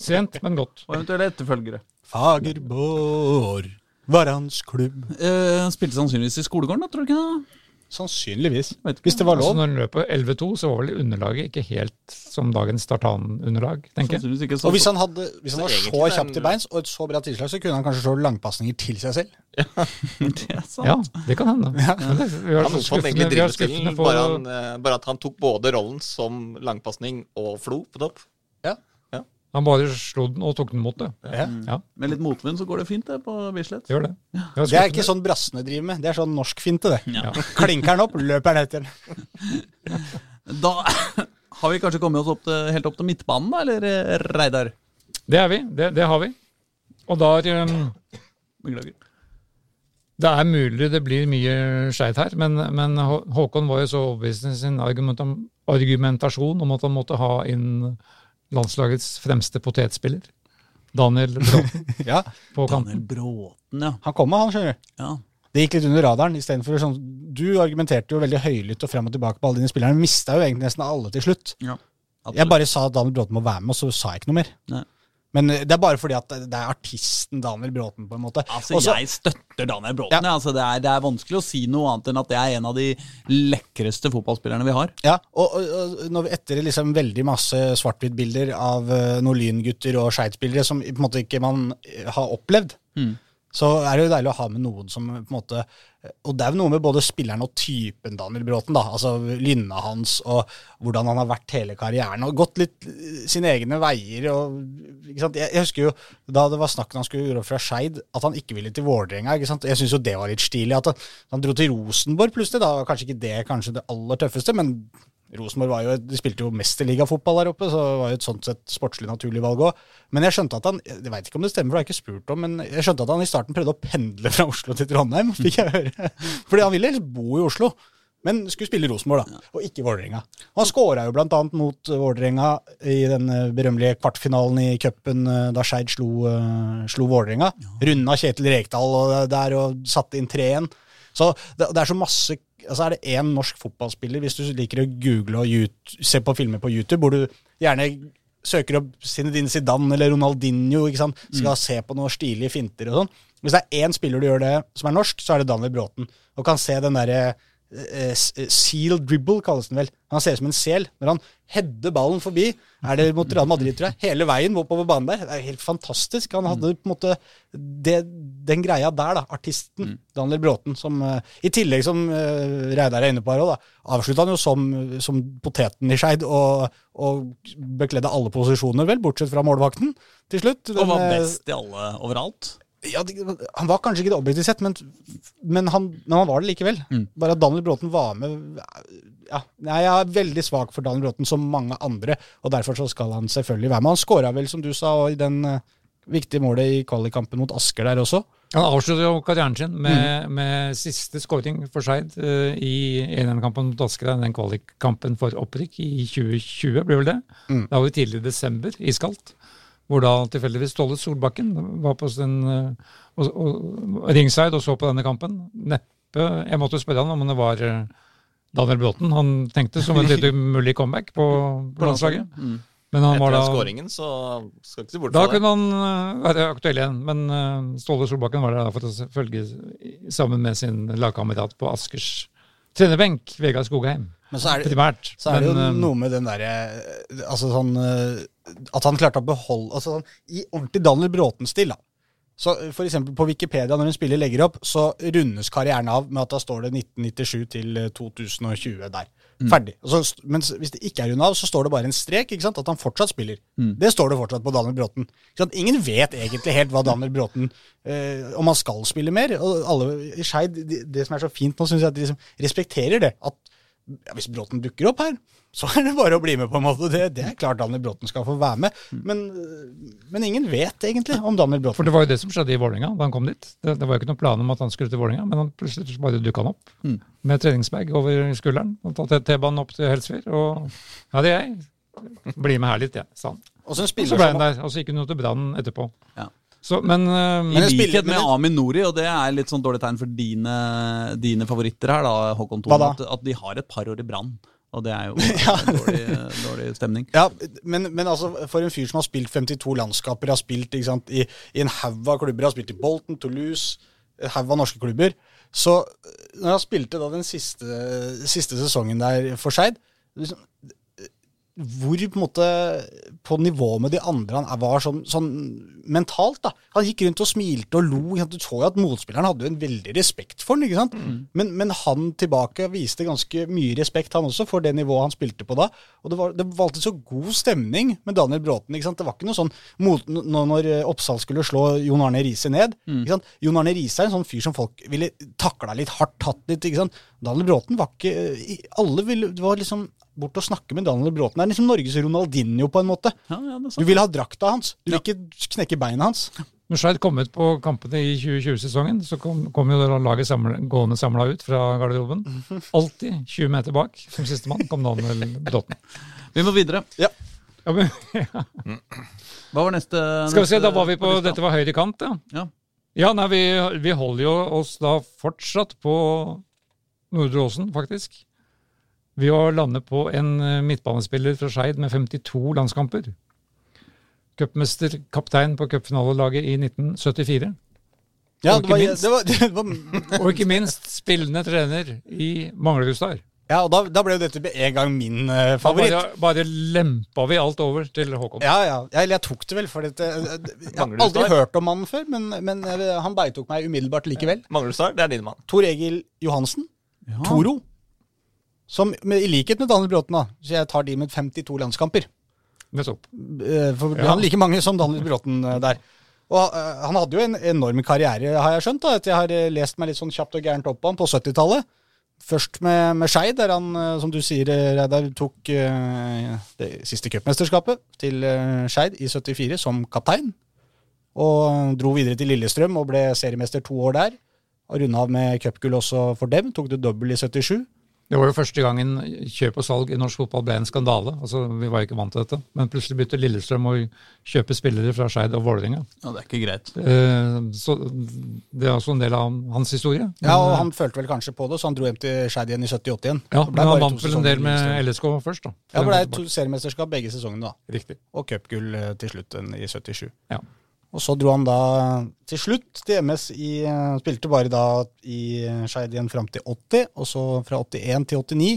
Sent, men godt. Og eventuelle etterfølgere. Fagerborg var hans klubb. Eh, spilte sannsynligvis i skolegården, da, tror du ikke det? Sannsynligvis. Ikke. Hvis det var Altså lov. Når den løp på 11-2, så var vel underlaget ikke helt som dagens tartanunderlag, tenker jeg. Ikke Og hvis han, hadde, hvis han var så så kjapt til beins og et så bra tilslag, så kunne han kanskje slå langpasninger til seg selv. Det er sant. Ja, det kan hende. Ja. Ja. vi har Han skuffende på bare, han, eh, bare at han tok både rollen som langpasning og flo på topp. Han bare slo den og tok den mot det. Ja. Ja, Med litt motvind så går det fint, det, på Bislett. det gjør det. Det er ikke sånn brassene driver med. Det er sånn norsk finte, det. Ja. Klinker den opp, løper den etter den. Da har vi kanskje kommet oss opp til, helt opp til midtbanen, da, eller eh, Reidar? Det er vi. Det, det har vi. Og da um, Beklager. Det er mulig det blir mye skeit her, men, men Håkon var jo så overbevisende i sin argumentasjon om at han måtte ha inn landslagets fremste potetspiller. Daniel Bråten Ja, på Daniel. Bråten, ja. han kom med, han, skjønner du. ja. Det gikk litt under radaren. I for sånn, du argumenterte jo veldig høylytt og frem og tilbake på alle dine spillere. Mista jo egentlig nesten alle til slutt. Jeg bare sa at Daniel Bråten må være med, og så sa jeg ikke noe mer. Nei. Men eh, det er bare fordi at det er artisten Daniel Bråten, på en måte. Altså, Også- Jeg støtter Daniel Bråten. Ja. Altså, det, er, det er vanskelig å si noe annet enn at det er en av de lekreste fotballspillerne vi har. Ja, og, og, og etter liksom veldig masse svart-hvitt-bilder av uh, noen lyngutter og Skeid-spillere som på en måte ikke man eh, har opplevd, så er det jo deilig å ha med noen som på en måte Og det er jo noe med både spilleren og typen Daniel Bråten, da. Altså lynna hans og hvordan han har vært hele karrieren. Og gått litt eh, sine egne veier. Og, ikke sant? Jeg, jeg husker jo da det var snakk om han skulle gjøre fra Skeid, at han ikke ville til Vålerenga. Jeg syns jo det var litt stilig. At han, han dro til Rosenborg plutselig. Da kanskje ikke det kanskje det aller tøffeste, men Rosenborg var jo, de spilte jo mesterligafotball der oppe, så det var jo et sånt sett sportslig naturlig valg òg. Men jeg skjønte at han jeg vet ikke om det stemmer, for det har jeg ikke spurt om, men jeg skjønte at han i starten prøvde å pendle fra Oslo til Trondheim, fikk jeg høre. Fordi han ville helst bo i Oslo. Men skulle spille Rosenborg, da, og ikke Vålerenga. Han skåra jo blant annet mot Vålerenga i den eh, berømmelige kvartfinalen i cupen eh, da Skeid slo, eh, slo Vålerenga. Runda Kjetil Rekdal og der og satte inn 3-1. Så det, det er så masse altså Er det én norsk fotballspiller, hvis du liker å google og YouTube, se på filmer på YouTube, hvor du gjerne søker opp Zinedine Zidane eller Ronaldinho, ikke sant? skal se på noen stilige finter og sånn. Hvis det er én spiller du gjør det som er norsk, så er det Daniel Bråten. Og kan se den derre uh, seal dribble, kalles den vel. Han ser ut som en sel. Når han header ballen forbi, er det mot Real Madrid, tror jeg, hele veien oppover banen der. Det er helt fantastisk. Han hadde på en måte det, den greia der, da. Artisten Daniel Bråten, som uh, i tillegg, som uh, Reidar er inne på her òg, avslutta han jo som, som poteten i Skeid og, og bekledde alle posisjoner, vel, bortsett fra målvakten til slutt. Og var best i alle overalt. Ja, han var kanskje ikke det objektivt sett, men, men, han, men han var det likevel. Bare at Daniel Bråten var med ja, Jeg er veldig svak for Daniel Bråten, som mange andre, og derfor så skal han selvfølgelig være med. Han skåra vel, som du sa, i den uh, viktige målet i kvalikkampen mot Asker der også. Han avsluttet jo karrieren sin med, med siste skåring for Skeid uh, i 1-1-kampen mot Asker, den kvalikkampen for opprykk i 2020, blir vel det. Da var det tidlig i desember, iskaldt. Hvor da tilfeldigvis Ståle Solbakken var på sin eh, og, og, ringside og så på denne kampen. Neppe Jeg måtte spørre han om det var eh, Daniel Bråten han tenkte som et lite mulig comeback på, på landslaget. Men han var Etter da skåringen, så skal ikke se bort da fra det. kunne han øh, være aktuell igjen, men Ståle Solbakken var der for å følge sammen med sin lagkamerat på Askers trenerbenk, Vegard Skogheim. Men så er det, Primært. så er det jo men, noe med den derre Altså sånn eh, At han klarte å beholde altså sånn, I ordentlig Daniel Bråten-stil, da. Så eh, for eksempel på Wikipedia, når en spiller legger opp, så rundes karrieren av med at da står det 1997 til eh, 2020 der. Ferdig. Og så, mens hvis det ikke er runda av, så står det bare en strek. ikke sant? At han fortsatt spiller. Det står det fortsatt på Daniel Bråten. Ingen vet egentlig helt hva Daniel Bråten eh, Om han skal spille mer. Og alle i Skeid, det, det som er så fint nå, syns jeg at de liksom respekterer det. At ja, hvis Bråten dukker opp her, så er det bare å bli med, på en måte. Det, det er klart Daniel Bråten skal få være med. Men, men ingen vet egentlig om Daniel For det var jo det som skjedde i Vålerenga da han kom dit. Det, det var jo ikke noen plan om at han skulle til Vålerenga, men han plutselig bare dukka han opp med treningsbag over skulderen. Og tatt T-banen opp til Helsfyr. Og ja, det er jeg. Bli med her litt, jeg, sa han. Og så så ble han der, og så gikk hun jo til Brann etterpå. Ja. Så, men, øh, I Men en spiller- likhet med Amin Nori, og det er litt sånn dårlig tegn for dine, dine favoritter her, da, Håkon Thon, at, at de har et par år i brann. Og det er jo dårlig, dårlig stemning. Ja, men, men altså, for en fyr som har spilt 52 landskaper, har spilt ikke sant, i, i en haug av klubber, har spilt i Bolton, Toulouse, en haug av norske klubber, så øh, når han spilte da den siste, siste sesongen der for Skeid liksom, hvor på en måte på nivå med de andre han var sånn, sånn mentalt. da. Han gikk rundt og smilte og lo. Du så jo at motspilleren hadde jo en veldig respekt for han. ikke sant? Men, men han tilbake viste ganske mye respekt, han også, for det nivået han spilte på da. Og det var, det var alltid så god stemning med Daniel Bråten. ikke sant? Det var ikke noe sånn mot, nå når eh, Oppsal skulle slå Jon Arne Riise ned. ikke sant? Jon Arne Riise er en sånn fyr som folk ville takla litt hardt, tatt litt. ikke sant? Daniel Bråten var ikke Alle ville Det var liksom bort og snakke med Daniel Bråten. Det er liksom Norges Ronaldinho, på en måte. Ja, ja, det er Du vil ha drakta hans. Du vil ikke knekke beina hans. Når Skeid kom ut på kampene i 2020-sesongen, så kom, kom jo laget samle, gående samla ut fra garderoben. Alltid 20 meter bak. Som sistemann kom Daniel Bråten. Vi må videre. Ja, men, ja. Hva var neste? Skal vi se, da var vi på på Dette var høyre kant, ja. Ja. Ja, nei, vi, vi holder jo oss da fortsatt på Nordre Åsen, faktisk. ved å lande på en eh, midtbanespiller fra Skeid med 52 landskamper. Cupmester, kaptein på cupfinalelaget i 1974. Ja, Og det var, ikke minst- det var, det var, Og ikke minst spillende trener i Manglerudstad. ja og da, da ble jo dette med en gang min uh, favoritt. bare, bare lempa vi alt over til Håkon. Ja, ja. Jeg, jeg tok det vel, for dette, jeg har aldri hørt om mannen før, men, men eh, han beitok meg umiddelbart likevel. Manglerudstad, det er din mann. Tor Egil Johansen, Ja. Toro, som med, i likhet med Daniel Bråten, da, så jeg tar de med 52 landskamper. Nettopp. Eh, For Ja. han like mange som Daniel Bråten eh, der. Og eh, han hadde jo en enorm karriere, har jeg skjønt. da, etter Jeg har lest meg litt sånn kjapt og gærent opp på han på 70-tallet. Først med, med Skeid, der han, som du sier, Reidar, tok det siste cupmesterskapet til Skeid i 74 som kaptein. Og dro videre til Lillestrøm og ble seriemester to år der. Og runda av med cupgull også for dem. Tok det dobbel i 77. Det var jo første gangen kjøp og salg i norsk fotball ble en skandale. Altså, Vi var ikke vant til dette. Men plutselig begynte Lillestrøm å kjøpe spillere fra Skeid og Vålerenga. Ja, det er ikke greit. Eh, Så det er også en del av hans historie. Ja, og han følte vel kanskje på det, så han dro hjem til Skeid igjen i 78 igjen. ja, men han vant vel en del med LSK først, da. Ja, det ble to seriemesterskap begge sesongene, da. Riktig. Og cupgull eh, til slutten i 77. Ja. Og så dro han da til slutt til MS i eh, Spilte bare da i eh, Skeid igjen fram til 80, og så fra 81 til 89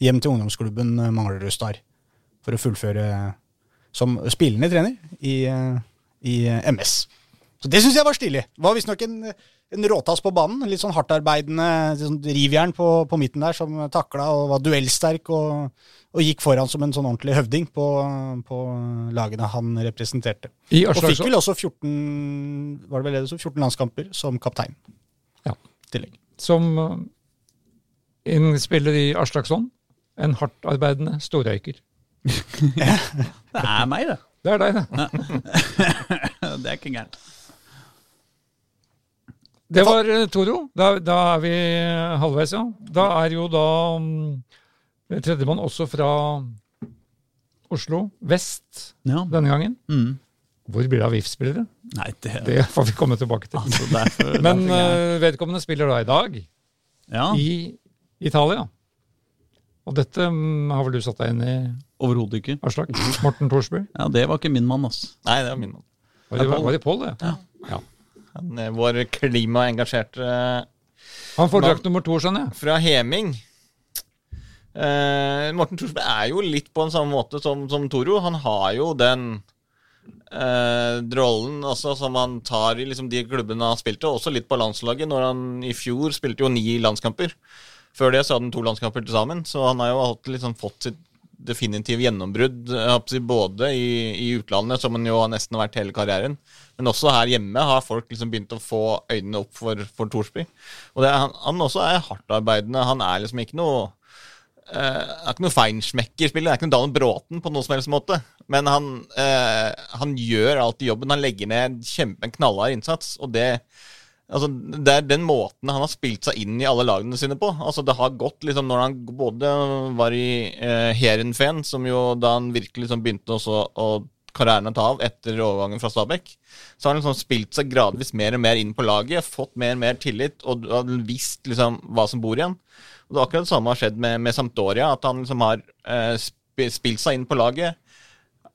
hjem til ungdomsklubben eh, Manglerud Star. For å fullføre som spillende trener i, i MS. Så det syns jeg var stilig. Var visstnok en, en råtass på banen. Litt sånn hardtarbeidende sånn rivjern på, på midten der, som takla og var duellsterk. og og gikk foran som en sånn ordentlig høvding på, på lagene han representerte. I Og fikk vel også 14, var det vel det det 14 landskamper som kaptein. Ja. Tillegg. som eh, en spiller i Aslaksson, en hardtarbeidende storrøyker. Det er meg, det. Det er deg, det. Det er ikke gærent. Det var eh, Toro. Da, da er vi halvveis, ja. Da er jo da um, tredjemann også fra Oslo vest Ja. denne gangen. Mm. Hvor blir det av VIF-spillere? Nei, det, Det får vi komme tilbake til. altså, det er for, det er Men for eh, vedkommende spiller da i dag Ja, i Italia. Og dette mm, har vel du satt deg inn i, overhodet ikke. Aslak? Morten Thorsby? Ja, Det var ikke min mann, ass. Nei, det var min mann. Var det, var det Pål, det? Ja. Han er vår klimaengasjerte Han får drakt nummer to, skjønner jeg. fra Heming. Eh, Morten Thorsberg er jo litt på en samme måte som, som Toro. Han har jo den eh, rollen også, som han tar i liksom, de klubbene han spilte, også litt på landslaget. Når han i fjor spilte jo ni landskamper. Før det så hadde han to landskamper til sammen, så han har jo alltid liksom fått sitt definitive gjennombrudd si, både i, i utlandet, som han jo har nesten vært hele karrieren, men også her hjemme har folk liksom begynt å få øynene opp for, for Thorsby. Og er- han, han også er hardtarbeidende. Han er liksom ikke noe eh, er ikke noe feinschmecker-spiller. Er ikke noe Daniel Bråten på noen som helst måte. Men han, eh, han gjør alltid jobben. Han legger ned kjempe, en knallhard innsats. Og det, altså, det er den måten han har spilt seg inn i alle lagene sine på. Altså, det har gått liksom når han både var i eh, Heerenveen, som jo da han virkelig liksom begynte også å karrieren å ta av etter overgangen fra Stabæk, så har han liksom spilt seg gradvis mer og mer inn på laget, fått mer og mer tillit og, visst liksom hva som bor igjen. Og det er akkurat det samme har skjedd med, med Sampdoria, at han liksom har eh, spilt seg inn på laget.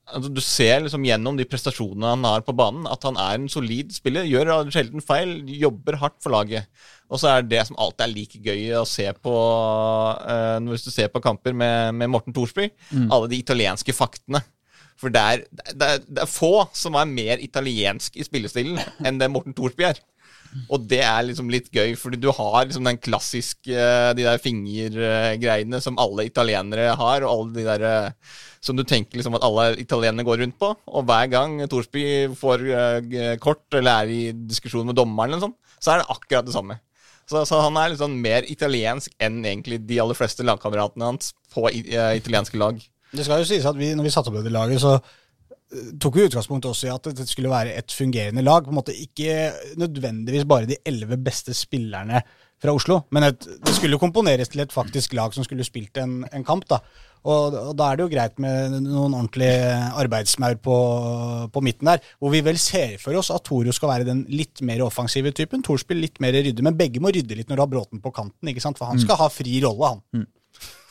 Altså, du ser liksom gjennom de prestasjonene han har på banen, at han er en solid spiller. Gjør sjelden feil, jobber hardt for laget. Og så er det som alltid er like gøy å se på uh, hvis du ser på kamper med, med Morten Thorsby, alle de italienske faktene. For det er, det, er, det er få som er mer italiensk i spillestilen enn det Morten Thorsby er. Og det er liksom litt gøy, fordi du har liksom den klassiske De der fingergreiene som alle italienere har, og alle de der eh, som du tenker liksom at alle italienere går rundt på. Og hver gang Thorsby får eh, kort eller er i diskusjon med dommeren, sånn, så er det akkurat det samme. Så, så han er liksom mer italiensk enn egentlig de aller fleste lagkameratene hans på eh, italienske lag. Det skal jo sies at vi, når vi satte opp dette laget, så eh, tok vi utgangspunkt også i at det skulle være et fungerende lag. på en måte Ikke nødvendigvis bare de elleve beste spillerne fra Oslo, men et, det skulle komponeres til et faktisk lag som skulle spilt en, en kamp. da. Og, og da er det jo greit med noen ordentlige arbeidsmaur på, på midten der, hvor vi vel ser for oss at Toro skal være den litt mer offensive typen. Thorsby litt mer rydde, men begge må rydde litt når du har Bråten på kanten, ikke sant? for han skal ha fri rolle, han.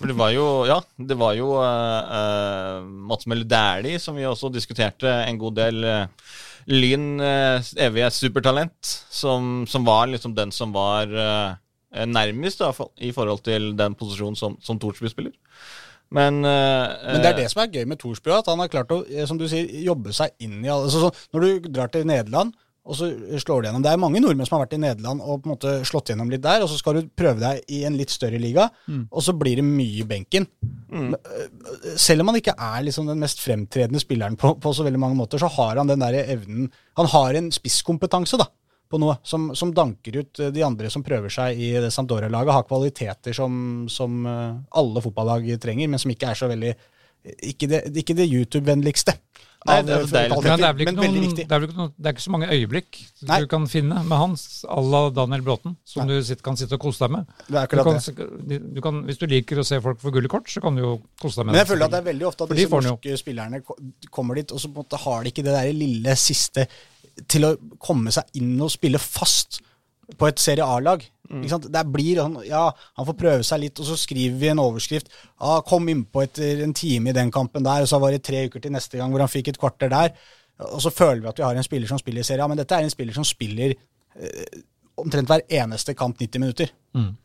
For det var jo, ja, det var jo uh, uh, Mats Møller Dæhlie, som vi også diskuterte en god del. Uh, Lyn uh, evige supertalent, som, som, var liksom den som var nærmest da, i forhold til den posisjonen som, som Thorsby-spiller. Men, Men det er det som er gøy med Thorsby, at han har klart å som du sier, jobbe seg inn i alle så, så, Når du drar til Nederland, og så slår du gjennom. Det er mange nordmenn som har vært i Nederland og på en måte slått gjennom litt der, og så skal du prøve deg i en litt større liga, mm. og så blir det mye i benken. Mm. Selv om han ikke er liksom den mest fremtredende spilleren på, på, så veldig mange måter, så har han den der evnen Han har en spisskompetanse da, på noe som, som, danker ut de andre som prøver seg i det Sampdoria-laget. Har kvaliteter som, som alle fotballag trenger, men som ikke er så veldig Ikke det, ikke det YouTube-vennligste. Nei, det, det, er, det er vel ikke, noen, det er, ikke, noen, det er ikke så mange øyeblikk Nei. du kan finne med hans à la Daniel Bråten, som Nei. du sitt, kan sitte og kose deg med. Det er du kan, du kan, hvis du liker å se folk få gule kort, så kan du jo kose deg med det. Men jeg føler at det er veldig ofte at disse norske spillerne kommer dit, og så på en måte har de ikke det der lille siste til å komme seg inn og spille fast på et Serie A-lag. Det blir han, ja, han får prøve seg litt, og så skriver vi en overskrift. Ah, 'Kom innpå etter en time i den kampen der', og så var det tre uker til neste gang hvor han fikk et kvarter der. Og så føler vi at vi har en spiller som spiller i Serie Ja, men dette er en spiller som spiller eh, omtrent hver eneste kamp 90 minutter. Mm.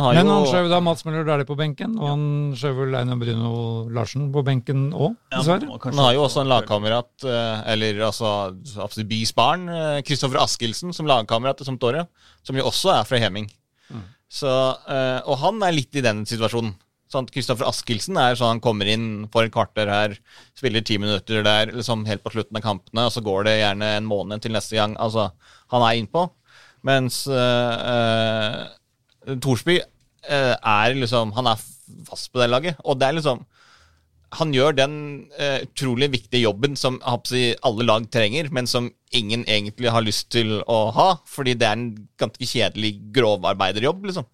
Han Men han skjøv da Mats Møller Dæhlie på benken, og han skjøv vel Einar Bruno Larsen på benken òg, dessverre. Ja, han har jo også en lagkamerat, eh, eller altså bys barn, Kristoffer eh, Askildsen, som lagkamerat til året, som jo også er fra Heming. Mm. Så, eh, og han er litt i den situasjonen. Sånn, Kristoffer Askildsen er sånn han kommer inn for et kvarter her, spiller ti minutter der liksom helt på slutten av kampene, og så går det gjerne en måned til neste gang. Altså, han er innpå. Mens uh, Thorsby eh, er liksom Han er fast på det laget. Og det er liksom Han gjør den uh, utrolig viktige jobben som alle lag trenger, men som ingen egentlig har lyst til å ha, fordi det er en ganske kjedelig grovarbeiderjobb, liksom.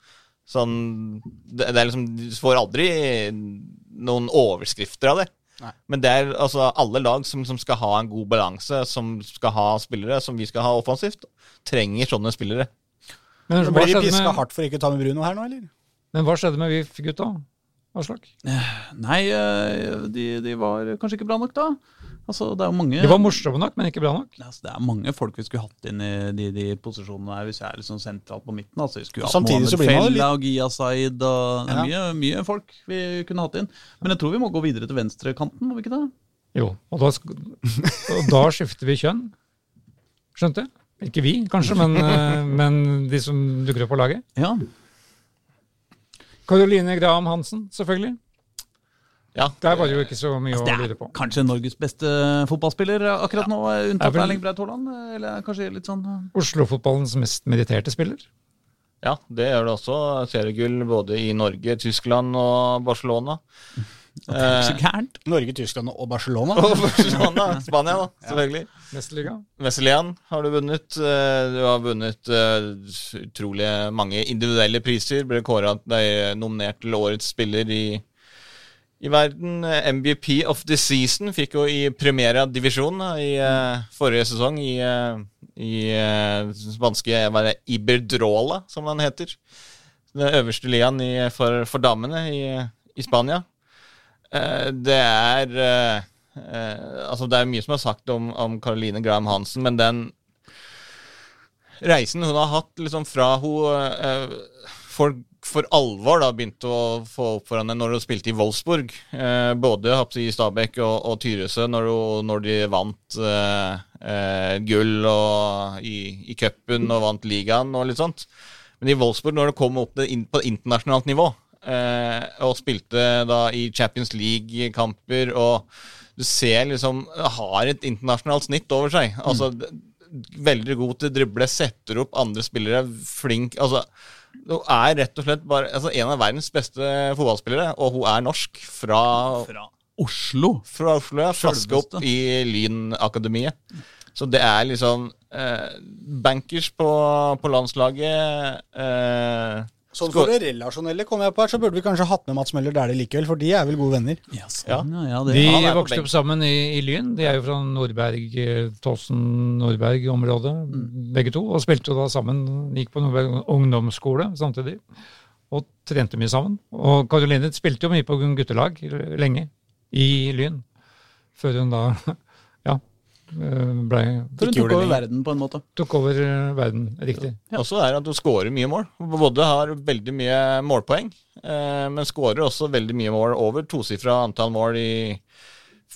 Sånn det, det er liksom Du får aldri noen overskrifter av det. Nei. Men det er altså alle lag som, som, skal ha en god balanse, som skal ha spillere som vi skal ha offensivt, trenger sånne spillere. Men så blir de piska hardt for ikke å ta med Bruno her nå, eller? Men hva skjedde med VIF-gutta? Aslak? Nei, eh, de, de, var kanskje ikke bra nok, da. Altså, det er mange... De var morsomme nok, men ikke bra nok? Altså, det er mange folk vi skulle hatt inn i de, de posisjonene der, hvis jeg er liksom sentralt på midten. Altså, vi skulle hatt Mohammed Fella litt... og Gia Zaid og ja. mye, mye, folk vi kunne hatt inn. Men jeg tror vi må gå videre til venstrekanten, må vi ikke det? Jo, og da, og da skifter vi kjønn. Skjønte? jeg? Ikke vi, kanskje, men, eh, men, de som dukker opp på laget. Ja. Karoline Graham Hansen, selvfølgelig. Ja. Der var det jo ikke så mye altså, å lure på. Kanskje Norges beste fotballspiller akkurat nå, unntatt Erling Braut Haaland? Eller kanskje litt sånn eh, Oslo-fotballens mest mediterte spiller? Ja, det gjør det også. Seriegull både i Norge, Tyskland og Barcelona. Eh, Norge, Tyskland og Barcelona. Og Barcelona, Spania, da, selvfølgelig. Ja. Mesterligaen har du vunnet. Eh, du har vunnet uh, utrolig mange individuelle priser. Ble kåra nominert til årets spiller i, i verden. MVP of the season fikk jo i Primera divisjon i forrige sesong. I, i spanske Iberdrola, som den heter. Den øverste ligaen for, for damene i, i Spania. Eh, det er eh, eh, Altså, det er mye som er sagt om, om Caroline Graham Hansen, men den reisen hun har hatt liksom fra hun for, for alvor da begynte å få opp for henne når hun spilte i Wolfsburg, både i Stabæk og, og Tyresø, når, når, de vant eh, gull og, i, i cupen og vant ligaen og litt sånt. Men i Wolfsburg, når det kom opp på internasjonalt nivå, og spilte da i Champions League-kamper, og du ser liksom Har et internasjonalt snitt over seg. Mm. Altså, Veldig god til å drible, setter opp andre spillere, flink altså hun er rett og slett bare altså, en av verdens beste fotballspillere, og hun er norsk fra, fra Oslo. Fra Oslo, ja. Flaske opp i Lynakademiet. Så det er liksom eh, bankers på, på landslaget. Eh, Sånn for det relasjonelle kom jeg på her, så burde vi kanskje hatt med Mats Møller Dæhlie likevel, for de er vel gode venner? Ja, sånn, ja. ja de vokste opp sammen i, i, Lyn. De er jo fra Nordberg, Tåsen-Nordberg-området, mm. begge to. Og spilte da sammen, gikk på Nordberg ungdomsskole samtidig. og trente mye sammen. Og Karoline spilte jo mye på guttelag lenge, i Lyn, før hun da ja, ble, For hun tok over verden på en måte. tok over eh, verden. Riktig. Også er at hun skårer mye mål. Både har veldig mye målpoeng, eh, men skårer også veldig mye mål over tosifra antall mål i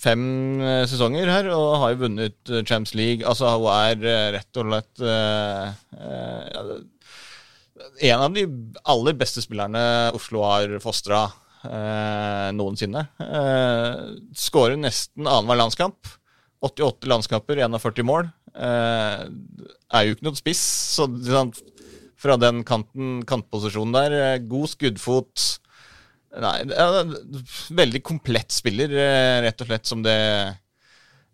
fem eh, sesonger her, og har jo vunnet eh, Champions League. Altså, hun er eh, rett og slett eh, eh, ja, en av de aller beste spillerne Oslo har fostra eh, noensinne. Eh, skårer nesten annenhver landskamp. 88 landskamper, 41 mål. Eh, er jo ikke noen spiss, så sånn, fra den kanten, kantposisjonen der eh, God skuddfot. Nei, er veldig komplett spiller, eh, rett og slett, som det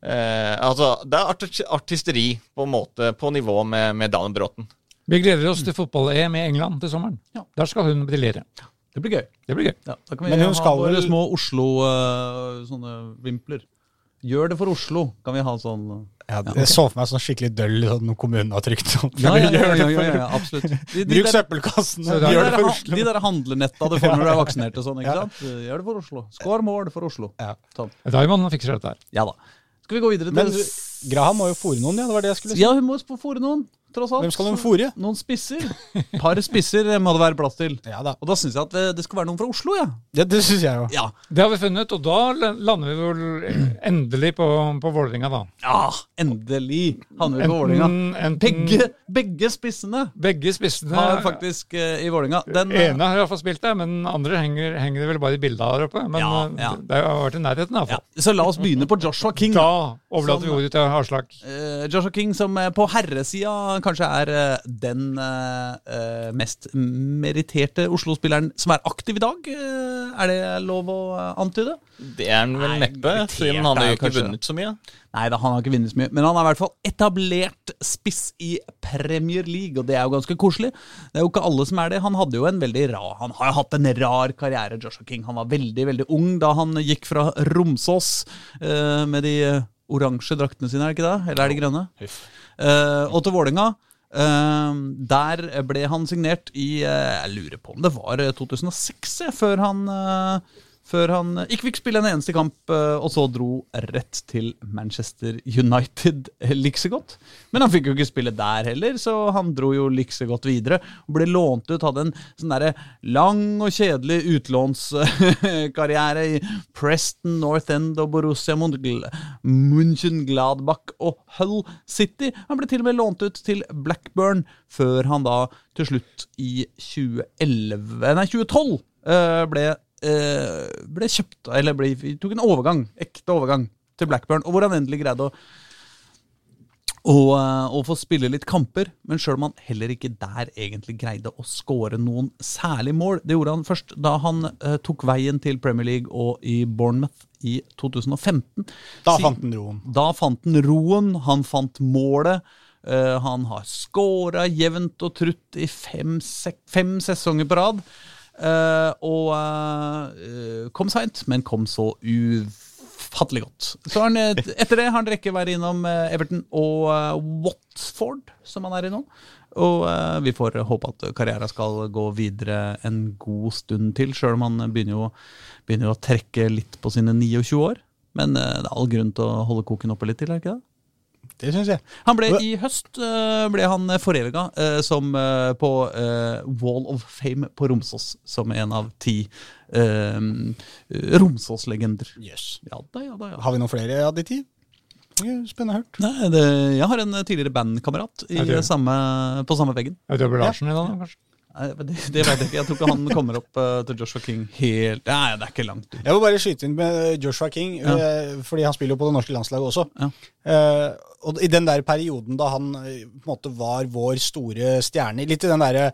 eh, Altså, det er arti- artisteri på en måte på nivå med, med Daniel Bråten. Vi gleder oss til fotball-EM i England til sommeren. Ja. Der skal hun briljere. Det blir gøy. Det blir gøy. Ja, da kan vi Men hun ha skal våre vel- små Oslo uh. Gjør det for Oslo, kan vi ha sånn. Ja, jeg så for meg sånn skikkelig døll sånn, når kommunen har trykt opp. Ja, ja, ja, ja, ja, ja, absolutt. De, de, Bruk søppelkassen Så gjør det for Oslo. de der handlenetta du får når du er vaksinert og sånn, ikke Ja. sant? Gjør det for Oslo. Skår mål for Oslo. Ja. Sånn. Raymond fikser dette her. Ja da. Skal vi gå videre Men Graham må jo fòre noen, ja. Det var det jeg skulle si. Ja, hun må fòre noen, tross alt. Hvem skal de fôre? Noen spisser. Par spisser må det være plass til. Ja da. Og da syns jeg at det- det skal være noen fra Oslo, ja. Det, det syns jeg jo. Ja, Det har vi funnet, og da lander vi vel endelig på, på Vålerenga, da. ja endelig havner vi på Vålerenga. enten- Begge, begge spissene Begge spissene har faktisk eh, i Vålerenga. Den, eh, ene har iallfall spilt der, men den andre henger, henger det vel bare i bildet her oppe. Men Ja, eh, ja. det har vært i nærheten, ja. iallfall. Så la oss begynne på Joshua King. Da overlater vi ordet til Aslak. Eh, Joshua King, som eh, på herresida kanskje er eh, den eh, eh, mest meritterte Oslo-spilleren som er aktiv i dag. Er det lov å antyde? Det er han vel Nei, neppe, siden han har jo ikke vunnet så mye. Nei, da, han har ikke vunnet så mye, men han er i hvert fall etablert spiss i Premier League, og det er jo ganske koselig. Det er jo ikke alle som er det. Han hadde jo en veldig rar Han har jo hatt en rar karriere, Joshua King. Han var veldig, veldig ung da han gikk fra Romsås med de oransje draktene sine, er det ikke det? Eller er de grønne? Uh, og til Vålerenga. Uh, der ble han signert i uh, Jeg lurer på om det var eh, 2006, jeg, før han eh, før han eh, ikke fikk spille en eneste kamp, eh, og så dro rett til Manchester United liksegodt. godt. Men han fikk jo ikke spille der heller, så han dro jo liksegodt godt videre. Og ble lånt ut, hadde en sånn derre lang og kjedelig utlånskarriere i Preston, North End og Borussia München, Gladbach og Hull City. Han ble til og med lånt ut til Blackburn, før han da til slutt i 2011, nei 2012 eh, ble ble kjøpt Eller ble, tok en overgang, ekte overgang, til Blackburn. Og hvor han endelig greide å å, å få spille litt kamper, men sjøl om han heller ikke der egentlig greide å skåre noen særlig mål. Det gjorde han først da han uh, tok veien til Premier League og i Bournemouth i 2015. Da fant han roen. da fant han roen, han fant målet. Uh, han har scora jevnt og trutt i fem, fem sesonger på rad. Eh, og uh, kom seint, men kom så ufattelig godt. Så han, etter det har han rekke være innom Everton og uh, Watford, som han er i nå. Og vi får håpe at karrieren skal gå videre en god stund til, sjøl om han begynner jo, begynner jo å trekke litt på sine 29 år. Men det er all grunn til å holde koken oppe litt til, er det ikke det? Det syns jeg. Han ble I høst eh, ble han foreviga uh, som eh, på eh, Wall of Fame på Romsås, som en av ti uh, Romsås-legender. Yes. Ja da, ja da. ja. Har vi noen flere av de ti? Spennende hørt. Nei, det, jeg har en tidligere bandkamerat På samme veggen Jeg på samme veggen. Røber Larsen i dag, kanskje? Det, det vet jeg ikke. Jeg tror ikke han kommer opp uh, til Joshua King helt Nei, det er ikke langt ut. Jeg må bare skyte inn med Joshua King, eh, fordi han spiller jo på det norske landslaget også. Ja. Uh, og i den der perioden da han på en måte var vår store stjerne, litt i den derre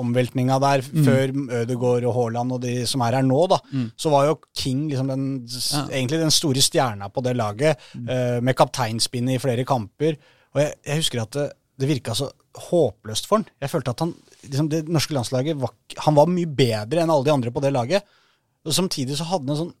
omveltninga der før Ødegaard og Haaland og de som er her nå, da, så var jo King liksom den, Ja. egentlig den store stjerna på det laget, eh, med kapteinspinnet i flere kamper. Og jeg, jeg husker at det, virka så håpløst for han. Jeg følte at han, liksom det norske landslaget var, Han var mye bedre enn alle de andre på det laget. Og samtidig så hadde han en sånn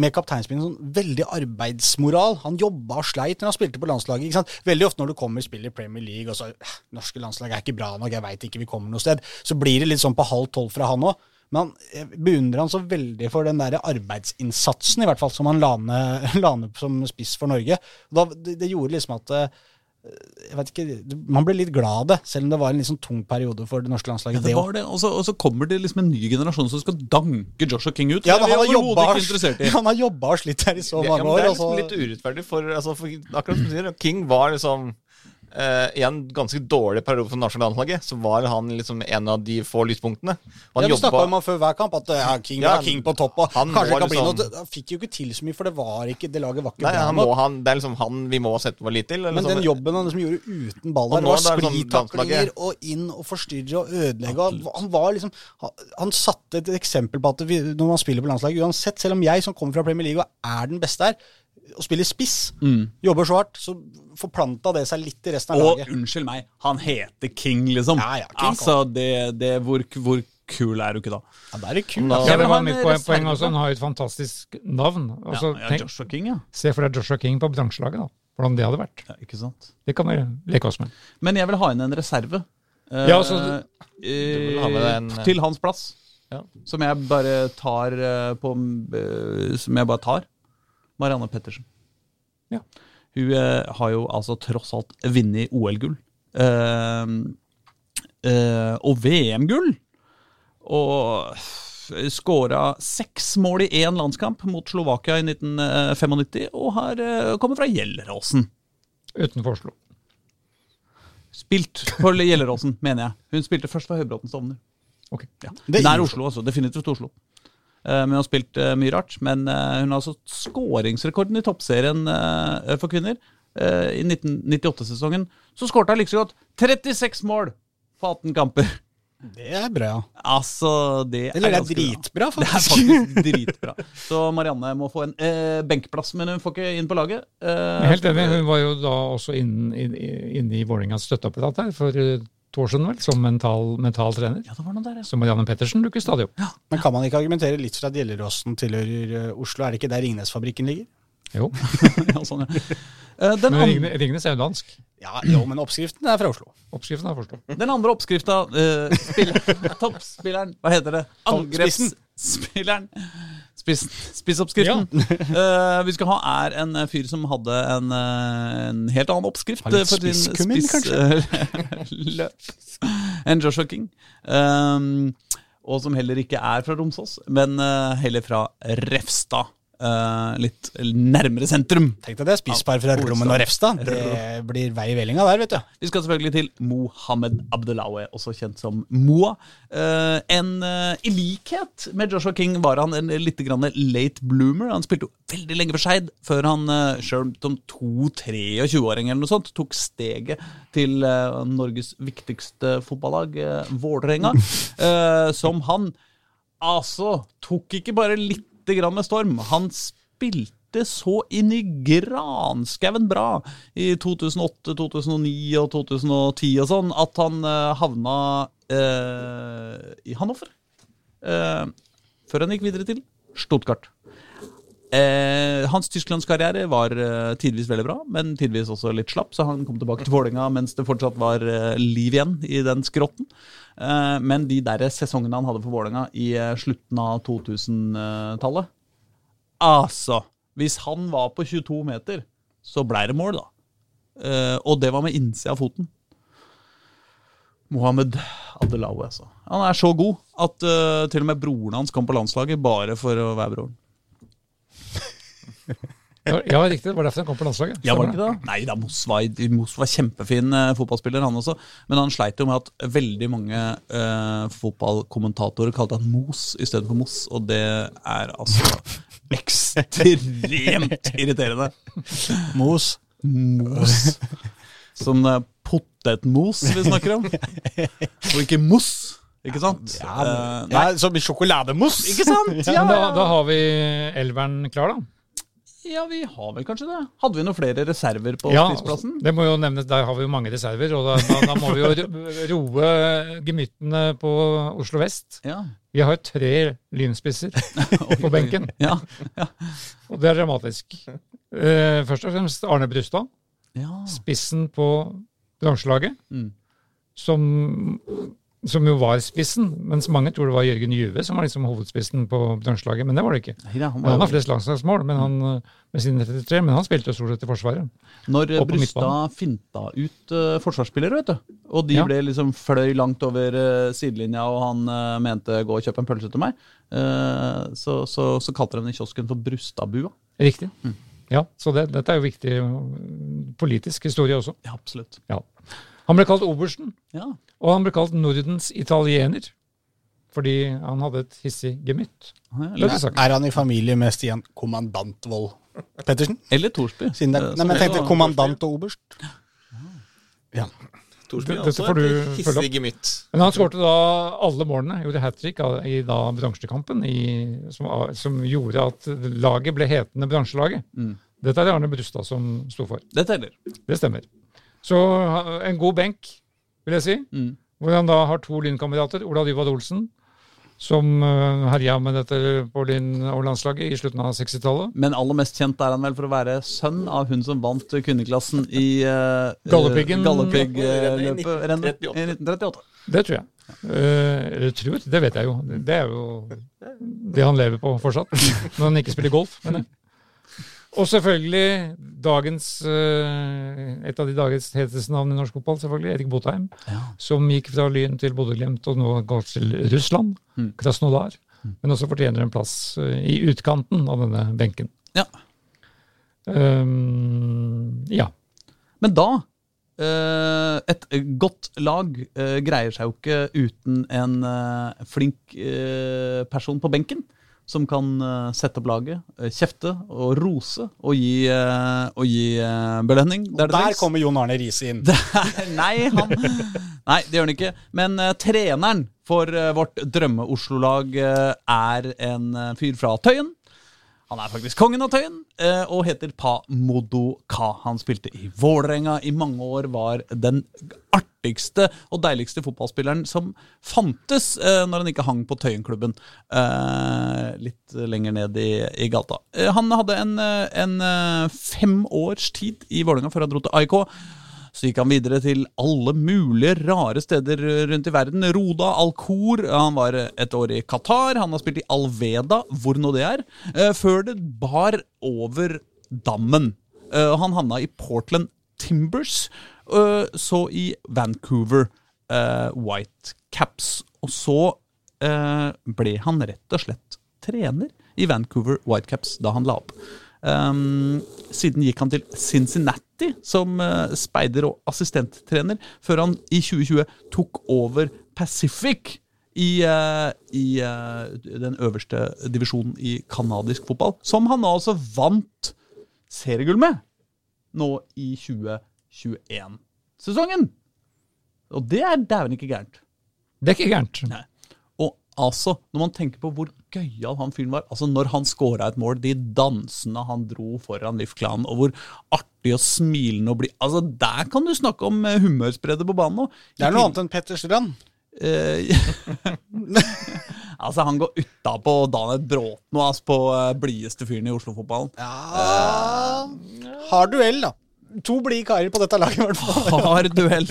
med kapteinspillet sånn veldig arbeidsmoral. Han jobba og sleit når han spilte på landslaget. Veldig ofte når du kommer og spiller Premier League og så «Eh, Norske landslag er ikke bra nok, jeg veit ikke vi kommer noe sted. Så blir det litt sånn på halv tolv fra han òg. Men han jeg beundrer han så veldig for den der arbeidsinnsatsen, i hvert fall, som han la ned, som spiss for Norge. Da, det, det gjorde liksom at eh, jeg vet ikke, Man ble litt glad av det, selv om det var en sånn tung periode for det norske landslaget. Ja, det var det. Og så, og så kommer det liksom en ny generasjon som skal danke Joshua King ut. Ja, men han har jobba i. han har jobba og slitt her i så Ja, mange men år. det er og så- liksom litt urettferdig, for, altså, for akkurat som du sier, King var liksom eh, I en ganske dårlig periode for nasjonallandslaget, så var han liksom en av de få lyspunktene. Han ja, Vi snakka om han før hver kamp, at uh, King Ja, var King på topp. Og han kanskje kan liksom, bli liksom- noe Han fikk jo ikke til så mye, for det var ikke det laget var ikke Nei, bra han nok. han, det er liksom han vi må sette vår lit til. Men sånn. den jobben han liksom gjorde uten ball der, var sklitaklinger og inn og forstyrre og ødelegge. og Han var liksom Han, satte et eksempel på at vi, når man spiller på landslaget, uansett, selv om jeg som kommer fra Premier League og er den beste her, og spiller spiss, jobber så hardt, så forplanta det seg litt i resten av Og laget. unnskyld meg, han heter King, liksom. Ja, ja, King altså, det, det, hvor, hvor kul er du ikke da? Ja, det er det kul. Da- altså. Jeg vil men mitt poeng, poeng også. Han har jo et fantastisk navn. Også, ja, ja, tenk, Joshua King, ja. se for deg Joshua King på bransjelaget, da. Hvordan det hadde vært. ja. Ikke sant? Det kan vi leke oss med. Men jeg vil ha inn en reserve. eh, Ja, altså, vil ha en- eh, til hans plass. Ja. Som jeg bare tar eh, på eh, Som jeg bare tar. Marianne Pettersen. Ja. Hun eh, har jo altså tross alt vunnet OL-gull. Eh, eh, og VM-gull! Og skåra seks mål i én landskamp mot Slovakia i 1995, og har kommet fra Gjelleråsen. Utenfor Oslo. Spilt på Gjelleråsen, mener jeg. Hun spilte først for Høybråten Stovner. Ok. Ja. Det er Nær Oslo, altså. Definitivt Oslo. Eh, men hun har spilt eh, mye rart. Men eh, hun har altså skåringsrekorden i toppserien for kvinner. Eh, I 1998-sesongen så skårte hun like så godt 36 mål på 18 kamper. Det er bra. Altså, det Eller det er dritbra, bra. dritbra, Det er faktisk. faktisk dritbra. Så Marianne må få en eh, benkplass, men hun får ikke inn på laget. Eh, er Helt enig. Hun var jo da også inne inn, inn i Vålerengas støtteapparat her for år siden, vel, som mental, mental trener. Ja, det var noe der, ja. Som Marianne Pettersen dukker stadig opp. Men kan man ikke argumentere litt for at Gjelleråsen tilhører eh, Oslo? Er det ikke der Ringnesfabrikken ligger? Jo, ja, sånn, ja. Eh, den, men andre, Ringnes, Ringnes er jo dansk. Ja, jo, men oppskriften er fra Oslo. Oppskriften er forstått. den andre oppskrifta, uh, toppspilleren Hva heter det? Angrepsspilleren. Spiss, spissoppskriften uh, vi skal ha, er en eh, fyr som hadde en, eh, en helt annen oppskrift. Har litt spisskummin, spiss- løp enn Joshua King. Um, og som heller ikke er fra Romsås, men uh, heller fra Refstad. Eh, litt nærmere sentrum. Tenk deg det. Spisspar fra Rommen og Refstad. Det blir vei i vellinga der, vet du. Vi skal selvfølgelig til Mohammed Abdelawe, også kjent som Moa. Uh, en, uh, I likhet med Joshua King var han en litt grann late bloomer. Han spilte jo veldig lenge for Skeid, før han uh, sjøl som 2-23-åring eller noe sånt tok steget til Norges viktigste fotballag, uh, Vålerenga. Som han altså tok ikke bare litt grann med storm. Han spilte så inn i granskauen bra i 2008, 2009 og 2010 og sånn, at han eh, havna eh, i Hanoffer. Eh, før han gikk videre til Stuttgart. Eh, hans tysklandskarriere var eh, tidvis veldig bra, men tidvis også litt slapp, så han kom tilbake til Vålerenga mens det fortsatt var eh, liv igjen i den skrotten. Eh, men de der sesongene han hadde for Vålerenga i eh, slutten av 2000-tallet Altså, hvis han var på 22 meter, så blei det mål, da. Eh, og det var med innsida av foten. Mohammed Abdelawi, altså. Han er så god at uh, til og med broren hans kom på landslaget bare for å være broren. Ja, ja, riktig. Det var derfor han kom på landslaget. Ja, var det ikke? Nei da, Moss var, Moss var kjempefin eh, fotballspiller, han også. Men han sleit jo med at veldig mange eh, fotballkommentatorer kalte han Mos i stedet for Moss, og det er altså ekstremt irriterende. Mos. Mos. Som eh, potetmos vi snakker om, og ikke moss. Ikke sant? Ja, ja, men- ja, som sjokolademousse. Ikke sant? Ja, men da, da har vi elveren klar, da. Ja, vi har vel kanskje det. Hadde vi noen flere reserver på Ja, spiseplassen? det må jo nevnes, Der har vi jo mange reserver, og da, da, da må vi jo roe gemyttene på Oslo vest. Ja. Vi har tre lynspisser på benken, Ja. og det er dramatisk. Eh, først og fremst Arne Brustad, ja. spissen på bransjelaget, Mm. som, som jo var spissen, mens mange tror det var Jørgen Juve som var liksom hovedspissen på bransjelaget, men det var det ikke. Nei, han var han har flest landslagsmål men han, eh, med sine 33, men han spilte jo stort sett i Forsvaret. Når Brustad finta ut uh, forsvarsspillere, vet du. Og de Ja. ble liksom fløy langt over uh, sidelinja, og han uh, mente 'gå og kjøp en pølse til meg', så, så, så kalte de den i kiosken for Brustadbua. Riktig. Mm. Ja, så det, dette er jo viktig politisk historie også. Ja, absolutt. Ja. Han ble kalt obersten, Ja. og han ble kalt Nordens italiener. Fordi han hadde et hissig gemytt. Er. Han i familie med Stian Kommandantvold Pettersen? eller Torsby. Siden det, nei, men jeg tenkte kommandant og oberst. Ja. Torsby Dette er også får du et hissig gemytt. Men han skårte da alle målene, gjorde hat trick i da bransjekampen, i, som, som gjorde at laget ble hetende bransjelaget. Mm. Dette er det Arne Brustad som sto for. Det teller. Det stemmer. Så en god benk, vil jeg si. Mm. Hvor han da har to lynkamerater. Ola Dyvad Olsen, som uh, herja med dette på Lyn og landslaget i slutten av 60-tallet. Men aller mest kjent er han vel for å være sønn av hun som vant kvinneklassen i uh, Gallepiggen. Galdhøpigg-løpet I 1938. Det tror jeg. Eh, eller tror, det vet jeg jo. Det er jo det han lever på fortsatt. Når han ikke spiller golf, Men jeg. Og selvfølgelig dagens eh, et av de dagens heteste navn i norsk fotball, selvfølgelig, Erik Botheim. Ja. Som gikk fra Lyn til Bodø-Glimt og nå går til Russland. Mm. Krasnodar. Men også fortjener en plass eh, i utkanten av denne benken. Ja. Um, ja. Men da Et godt lag greier seg jo ikke uten en flink person på benken. Som kan eh, sette opp laget, eh, kjefte og rose og gi, eh, og gi belønning. der det Der kommer Jon Arne Riise inn. nei, han, nei, det gjør han ikke. Men uh, treneren for uh, vårt drømme-Oslo-lag uh, er en fyr fra Tøyen. Han er faktisk kongen av Tøyen og heter Pa Modo Ka. Han spilte i Vålerenga i mange år, var den artigste og deiligste fotballspilleren som fantes eh, når han ikke hang på Tøyenklubben eh, litt lenger ned i, i gata. Eh, han hadde en, eh, en eh, fem års tid i Vålerenga før han dro til AIK. Så gikk han videre til alle mulige rare steder rundt i verden. Roda, Alcor, han var et år i Qatar, han har spilt i Alveda, hvor nå det er, eh, før det bar over dammen. Eh, Han havna i Portland Timbers, eh, så i Vancouver eh, Whitecaps. Og så eh, ble han rett og slett trener i Vancouver Whitecaps da han la opp. Um, siden gikk han til Cincinnati som uh, speider- og assistenttrener, før han i 2020 tok over Pacific i, uh, i uh, den øverste divisjonen i canadisk fotball, som han altså vant seriegull med nå i 2021-sesongen. Og det er dæven ikke gærent. Det er ikke gærent. Nei. Og altså, når man tenker på hvor gøyal han fyren var Altså, når han scora et mål, de dansene han dro foran Liv Klanen og hvor artig og smilende og blid Altså, der kan du snakke om Humørspredet på banen nå. Det er noe annet enn Petter Strand. Eh, altså, han går utapå Daniel Bråten og altså, på uh, blideste fyren i Oslo-fotballen. Ja Har duell, da. To blide karer på dette laget, i hvert fall. Hard duell.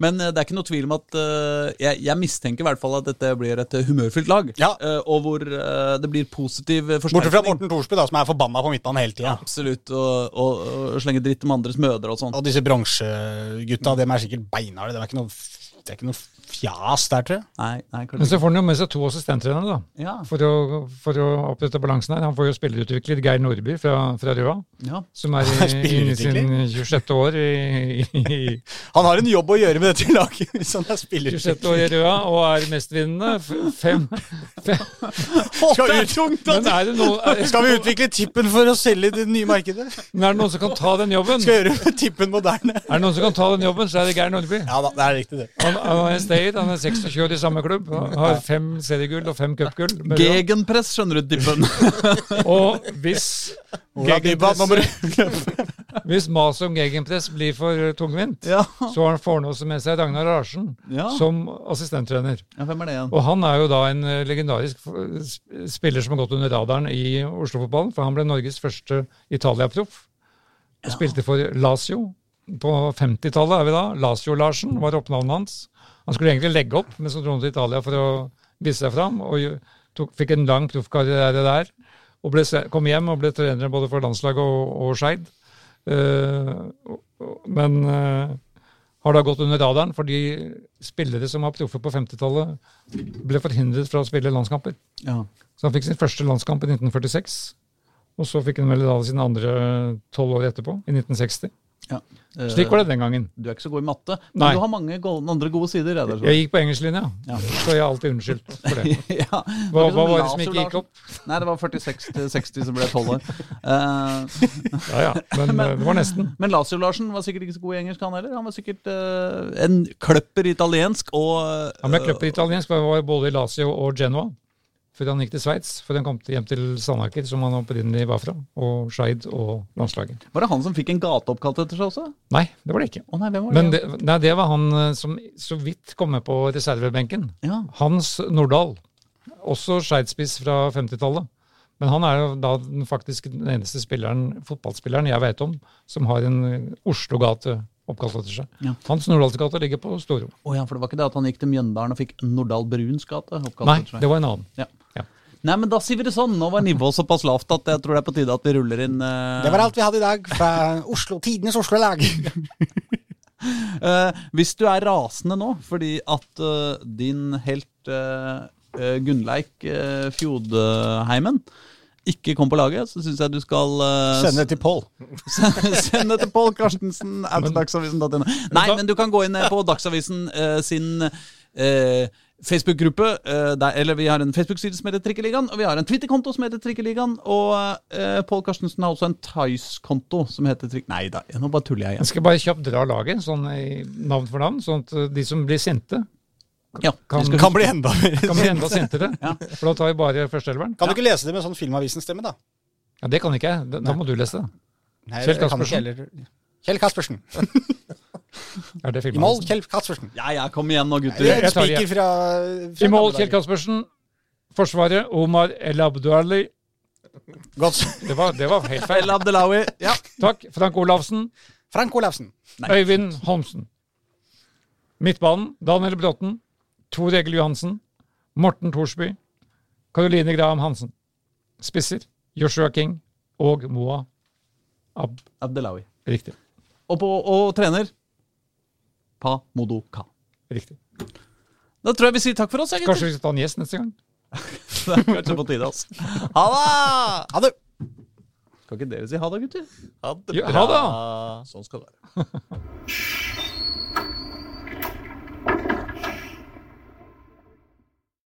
Men eh, det er ikke noe tvil om at uh, jeg, jeg mistenker i hvert fall at dette blir et eh, humørfylt lag. Ja. Uh, og hvor uh, det blir positiv forsterkning. Bortsett fra. Morten Thorsby, da, som er forbanna på midtbanen hele tida. Absolutt. Og, og, og slenge dritt om andres mødre og sånn. Og disse bronsegutta, dem er sikkert beinharde. Det er ikke noe, det er ikke noe fjas der, tror jeg. Nei, nei, Men så får han jo med seg to assistenttrenere, da. Ja. For å, for å opprette balansen her. Han får jo spillerutvikler Geir Nordby fra, fra Røa, ja. som er i, i sin 26. år i, i, Han har en jobb å gjøre med dette laget hvis han er spillerutvikler. 26 år i Røa og er mestvinnende. Fem. fem. Skal, ut, Men er det, noe, er, skal vi utvikle tippen for å selge i det nye markedet? men er det noen som kan ta den jobben? Skal gjøre tippen moderne. Er det noen som kan ta den jobben, så er det Geir Nordby. Ja da, det er riktig, det. Han, han er en han er 26 år i samme klubb. Har fem seriegull og fem cupgull. Gegenpress, skjønner du, Dippen. Og hvis gegenpress, hvis maset om gegenpress blir for tungvint, ja. så har han får han også med seg Ragnar Larsen Ja. som assistenttrener. ja, hvem er det igjen? Og han er jo da en eh, legendarisk spiller som har gått under radaren i Oslo-fotballen, for han ble Norges første Italia-proff. Ja. Spilte for Lazio. På 50-tallet er vi da. Lazio-Larsen var oppnavnet hans. Han skulle egentlig legge opp, men så dro han til Italia for å vise seg fram, og tok, fikk en lang proffkarriere der. Og ble, kom hjem og ble trener både for landslaget og, og Skeid. Og- men uh, har da gått under radaren fordi spillere som var proffe på 50-tallet, ble forhindret fra å spille landskamper. Ja. Så han fikk sin første landskamp i 1946. Og så fikk han vel da sine andre tolv år etterpå, i 1960. Ja. Eh, Slik var det den gangen. Du er ikke så god i matte, men Nei. du har mange gode, andre gode sider. Jeg. Jeg gikk på engelsklinja, Ja. så jeg er alltid unnskyldt for det. ja. Hva, hva var det som ikke gikk opp? Nei, det var 46 til 60 som ble 12 år. Uh, Ja, ja, men men, det var nesten. men Lazio Larsen var sikkert ikke så god i engelsk, han heller. Han var sikkert uh, en kløpper italiensk og Han ble kløpper italiensk, var både i Lazio og Genoa. Før han gikk til Sveits, før han kom til, hjem til Sandaker, som han opprinnelig var fra. Og Skeid og landslaget. Var det han som fikk en gate oppkalt etter seg også? Nei, det var det ikke. Å nei, hvem var Men det? det, nei, det var han eh, som så vidt kom med på reservebenken. Ja. Hans Nordahl. Også Skeid-spiss fra 50-tallet. Men han er jo da den faktisk den eneste spilleren, fotballspilleren jeg vet om som har en Oslo-gate oppkalt etter seg. Ja. Hans Nordahlsgate ligger på Storo. Oh, ja, for det var ikke det at han gikk til Mjøndalen og fikk Nordahl Bruns gate Nei, det var en annen. Ja. Ja. Nei, men da sier vi det sånn. Nå var nivået såpass lavt at jeg tror det er på tide at vi ruller inn uh... Det var alt vi hadde i dag fra Oslo, tidenes Oslo-lag. uh, hvis du er rasende nå fordi at uh, din helt uh, Gunnleik uh, Fjodheimen ikke kom på laget, så syns jeg du skal uh, Send det til Pål. Send det til Pål Karstensen at dagsavisen.no. Nei, men du kan gå inn på Dagsavisen uh, sin uh, Facebook-gruppe. eh, eller vi har en Facebook-side som heter Trikkeligaen, og vi har en Twitter-konto som heter Trikkeligaen. Og uh, Pål Karstensen har også en Tice-konto som heter Trikk... Nei da, nå bare tuller jeg Jeg skal bare kjapt dra laget, sånn i navn for navn, sånn at eh, de som blir sinte, Ja, kan- skal- Kan bli enda mer kan bli enda sintere. For da tar vi bare førsteelveren. Kan du ikke lese det med sånn Filmavisen-stemme, da? Ja, det kan ikke jeg. Da, da må du lese det. Nei, Kjell jeg Kaspersen. Kjell Kaspersen. Er det I mål. Kjell Kaspersen. Ja, ja, kom igjen nå, gutter. Jeg tar jeg. Fra, fra I mål, Kjell. Kaspersen. Forsvaret, Omar El Abduali. Godt. Det var, det var helt feil. El Abdelawi. Ja. Takk. Frank Olafsen. Frank Olafsen. Øyvind Holmsen. Midtbanen, Daniel Bråten. Tor Egil Johansen. Morten Thorsby. Caroline Graham Hansen. Spisser, Joshua King og Moa Ab... Abdelawi. Riktig. Og, på, og trener Pa Modo Ka. Riktig. Da tror jeg vi sier takk for oss, Egentlig. Kanskje vi skal ta en gjest neste gang? Det er kanskje på tide, altså. Ha det! Ha det. Kan ikke dere si ha det, gutter? Ha det Ja, ha det. Sånn skal det være.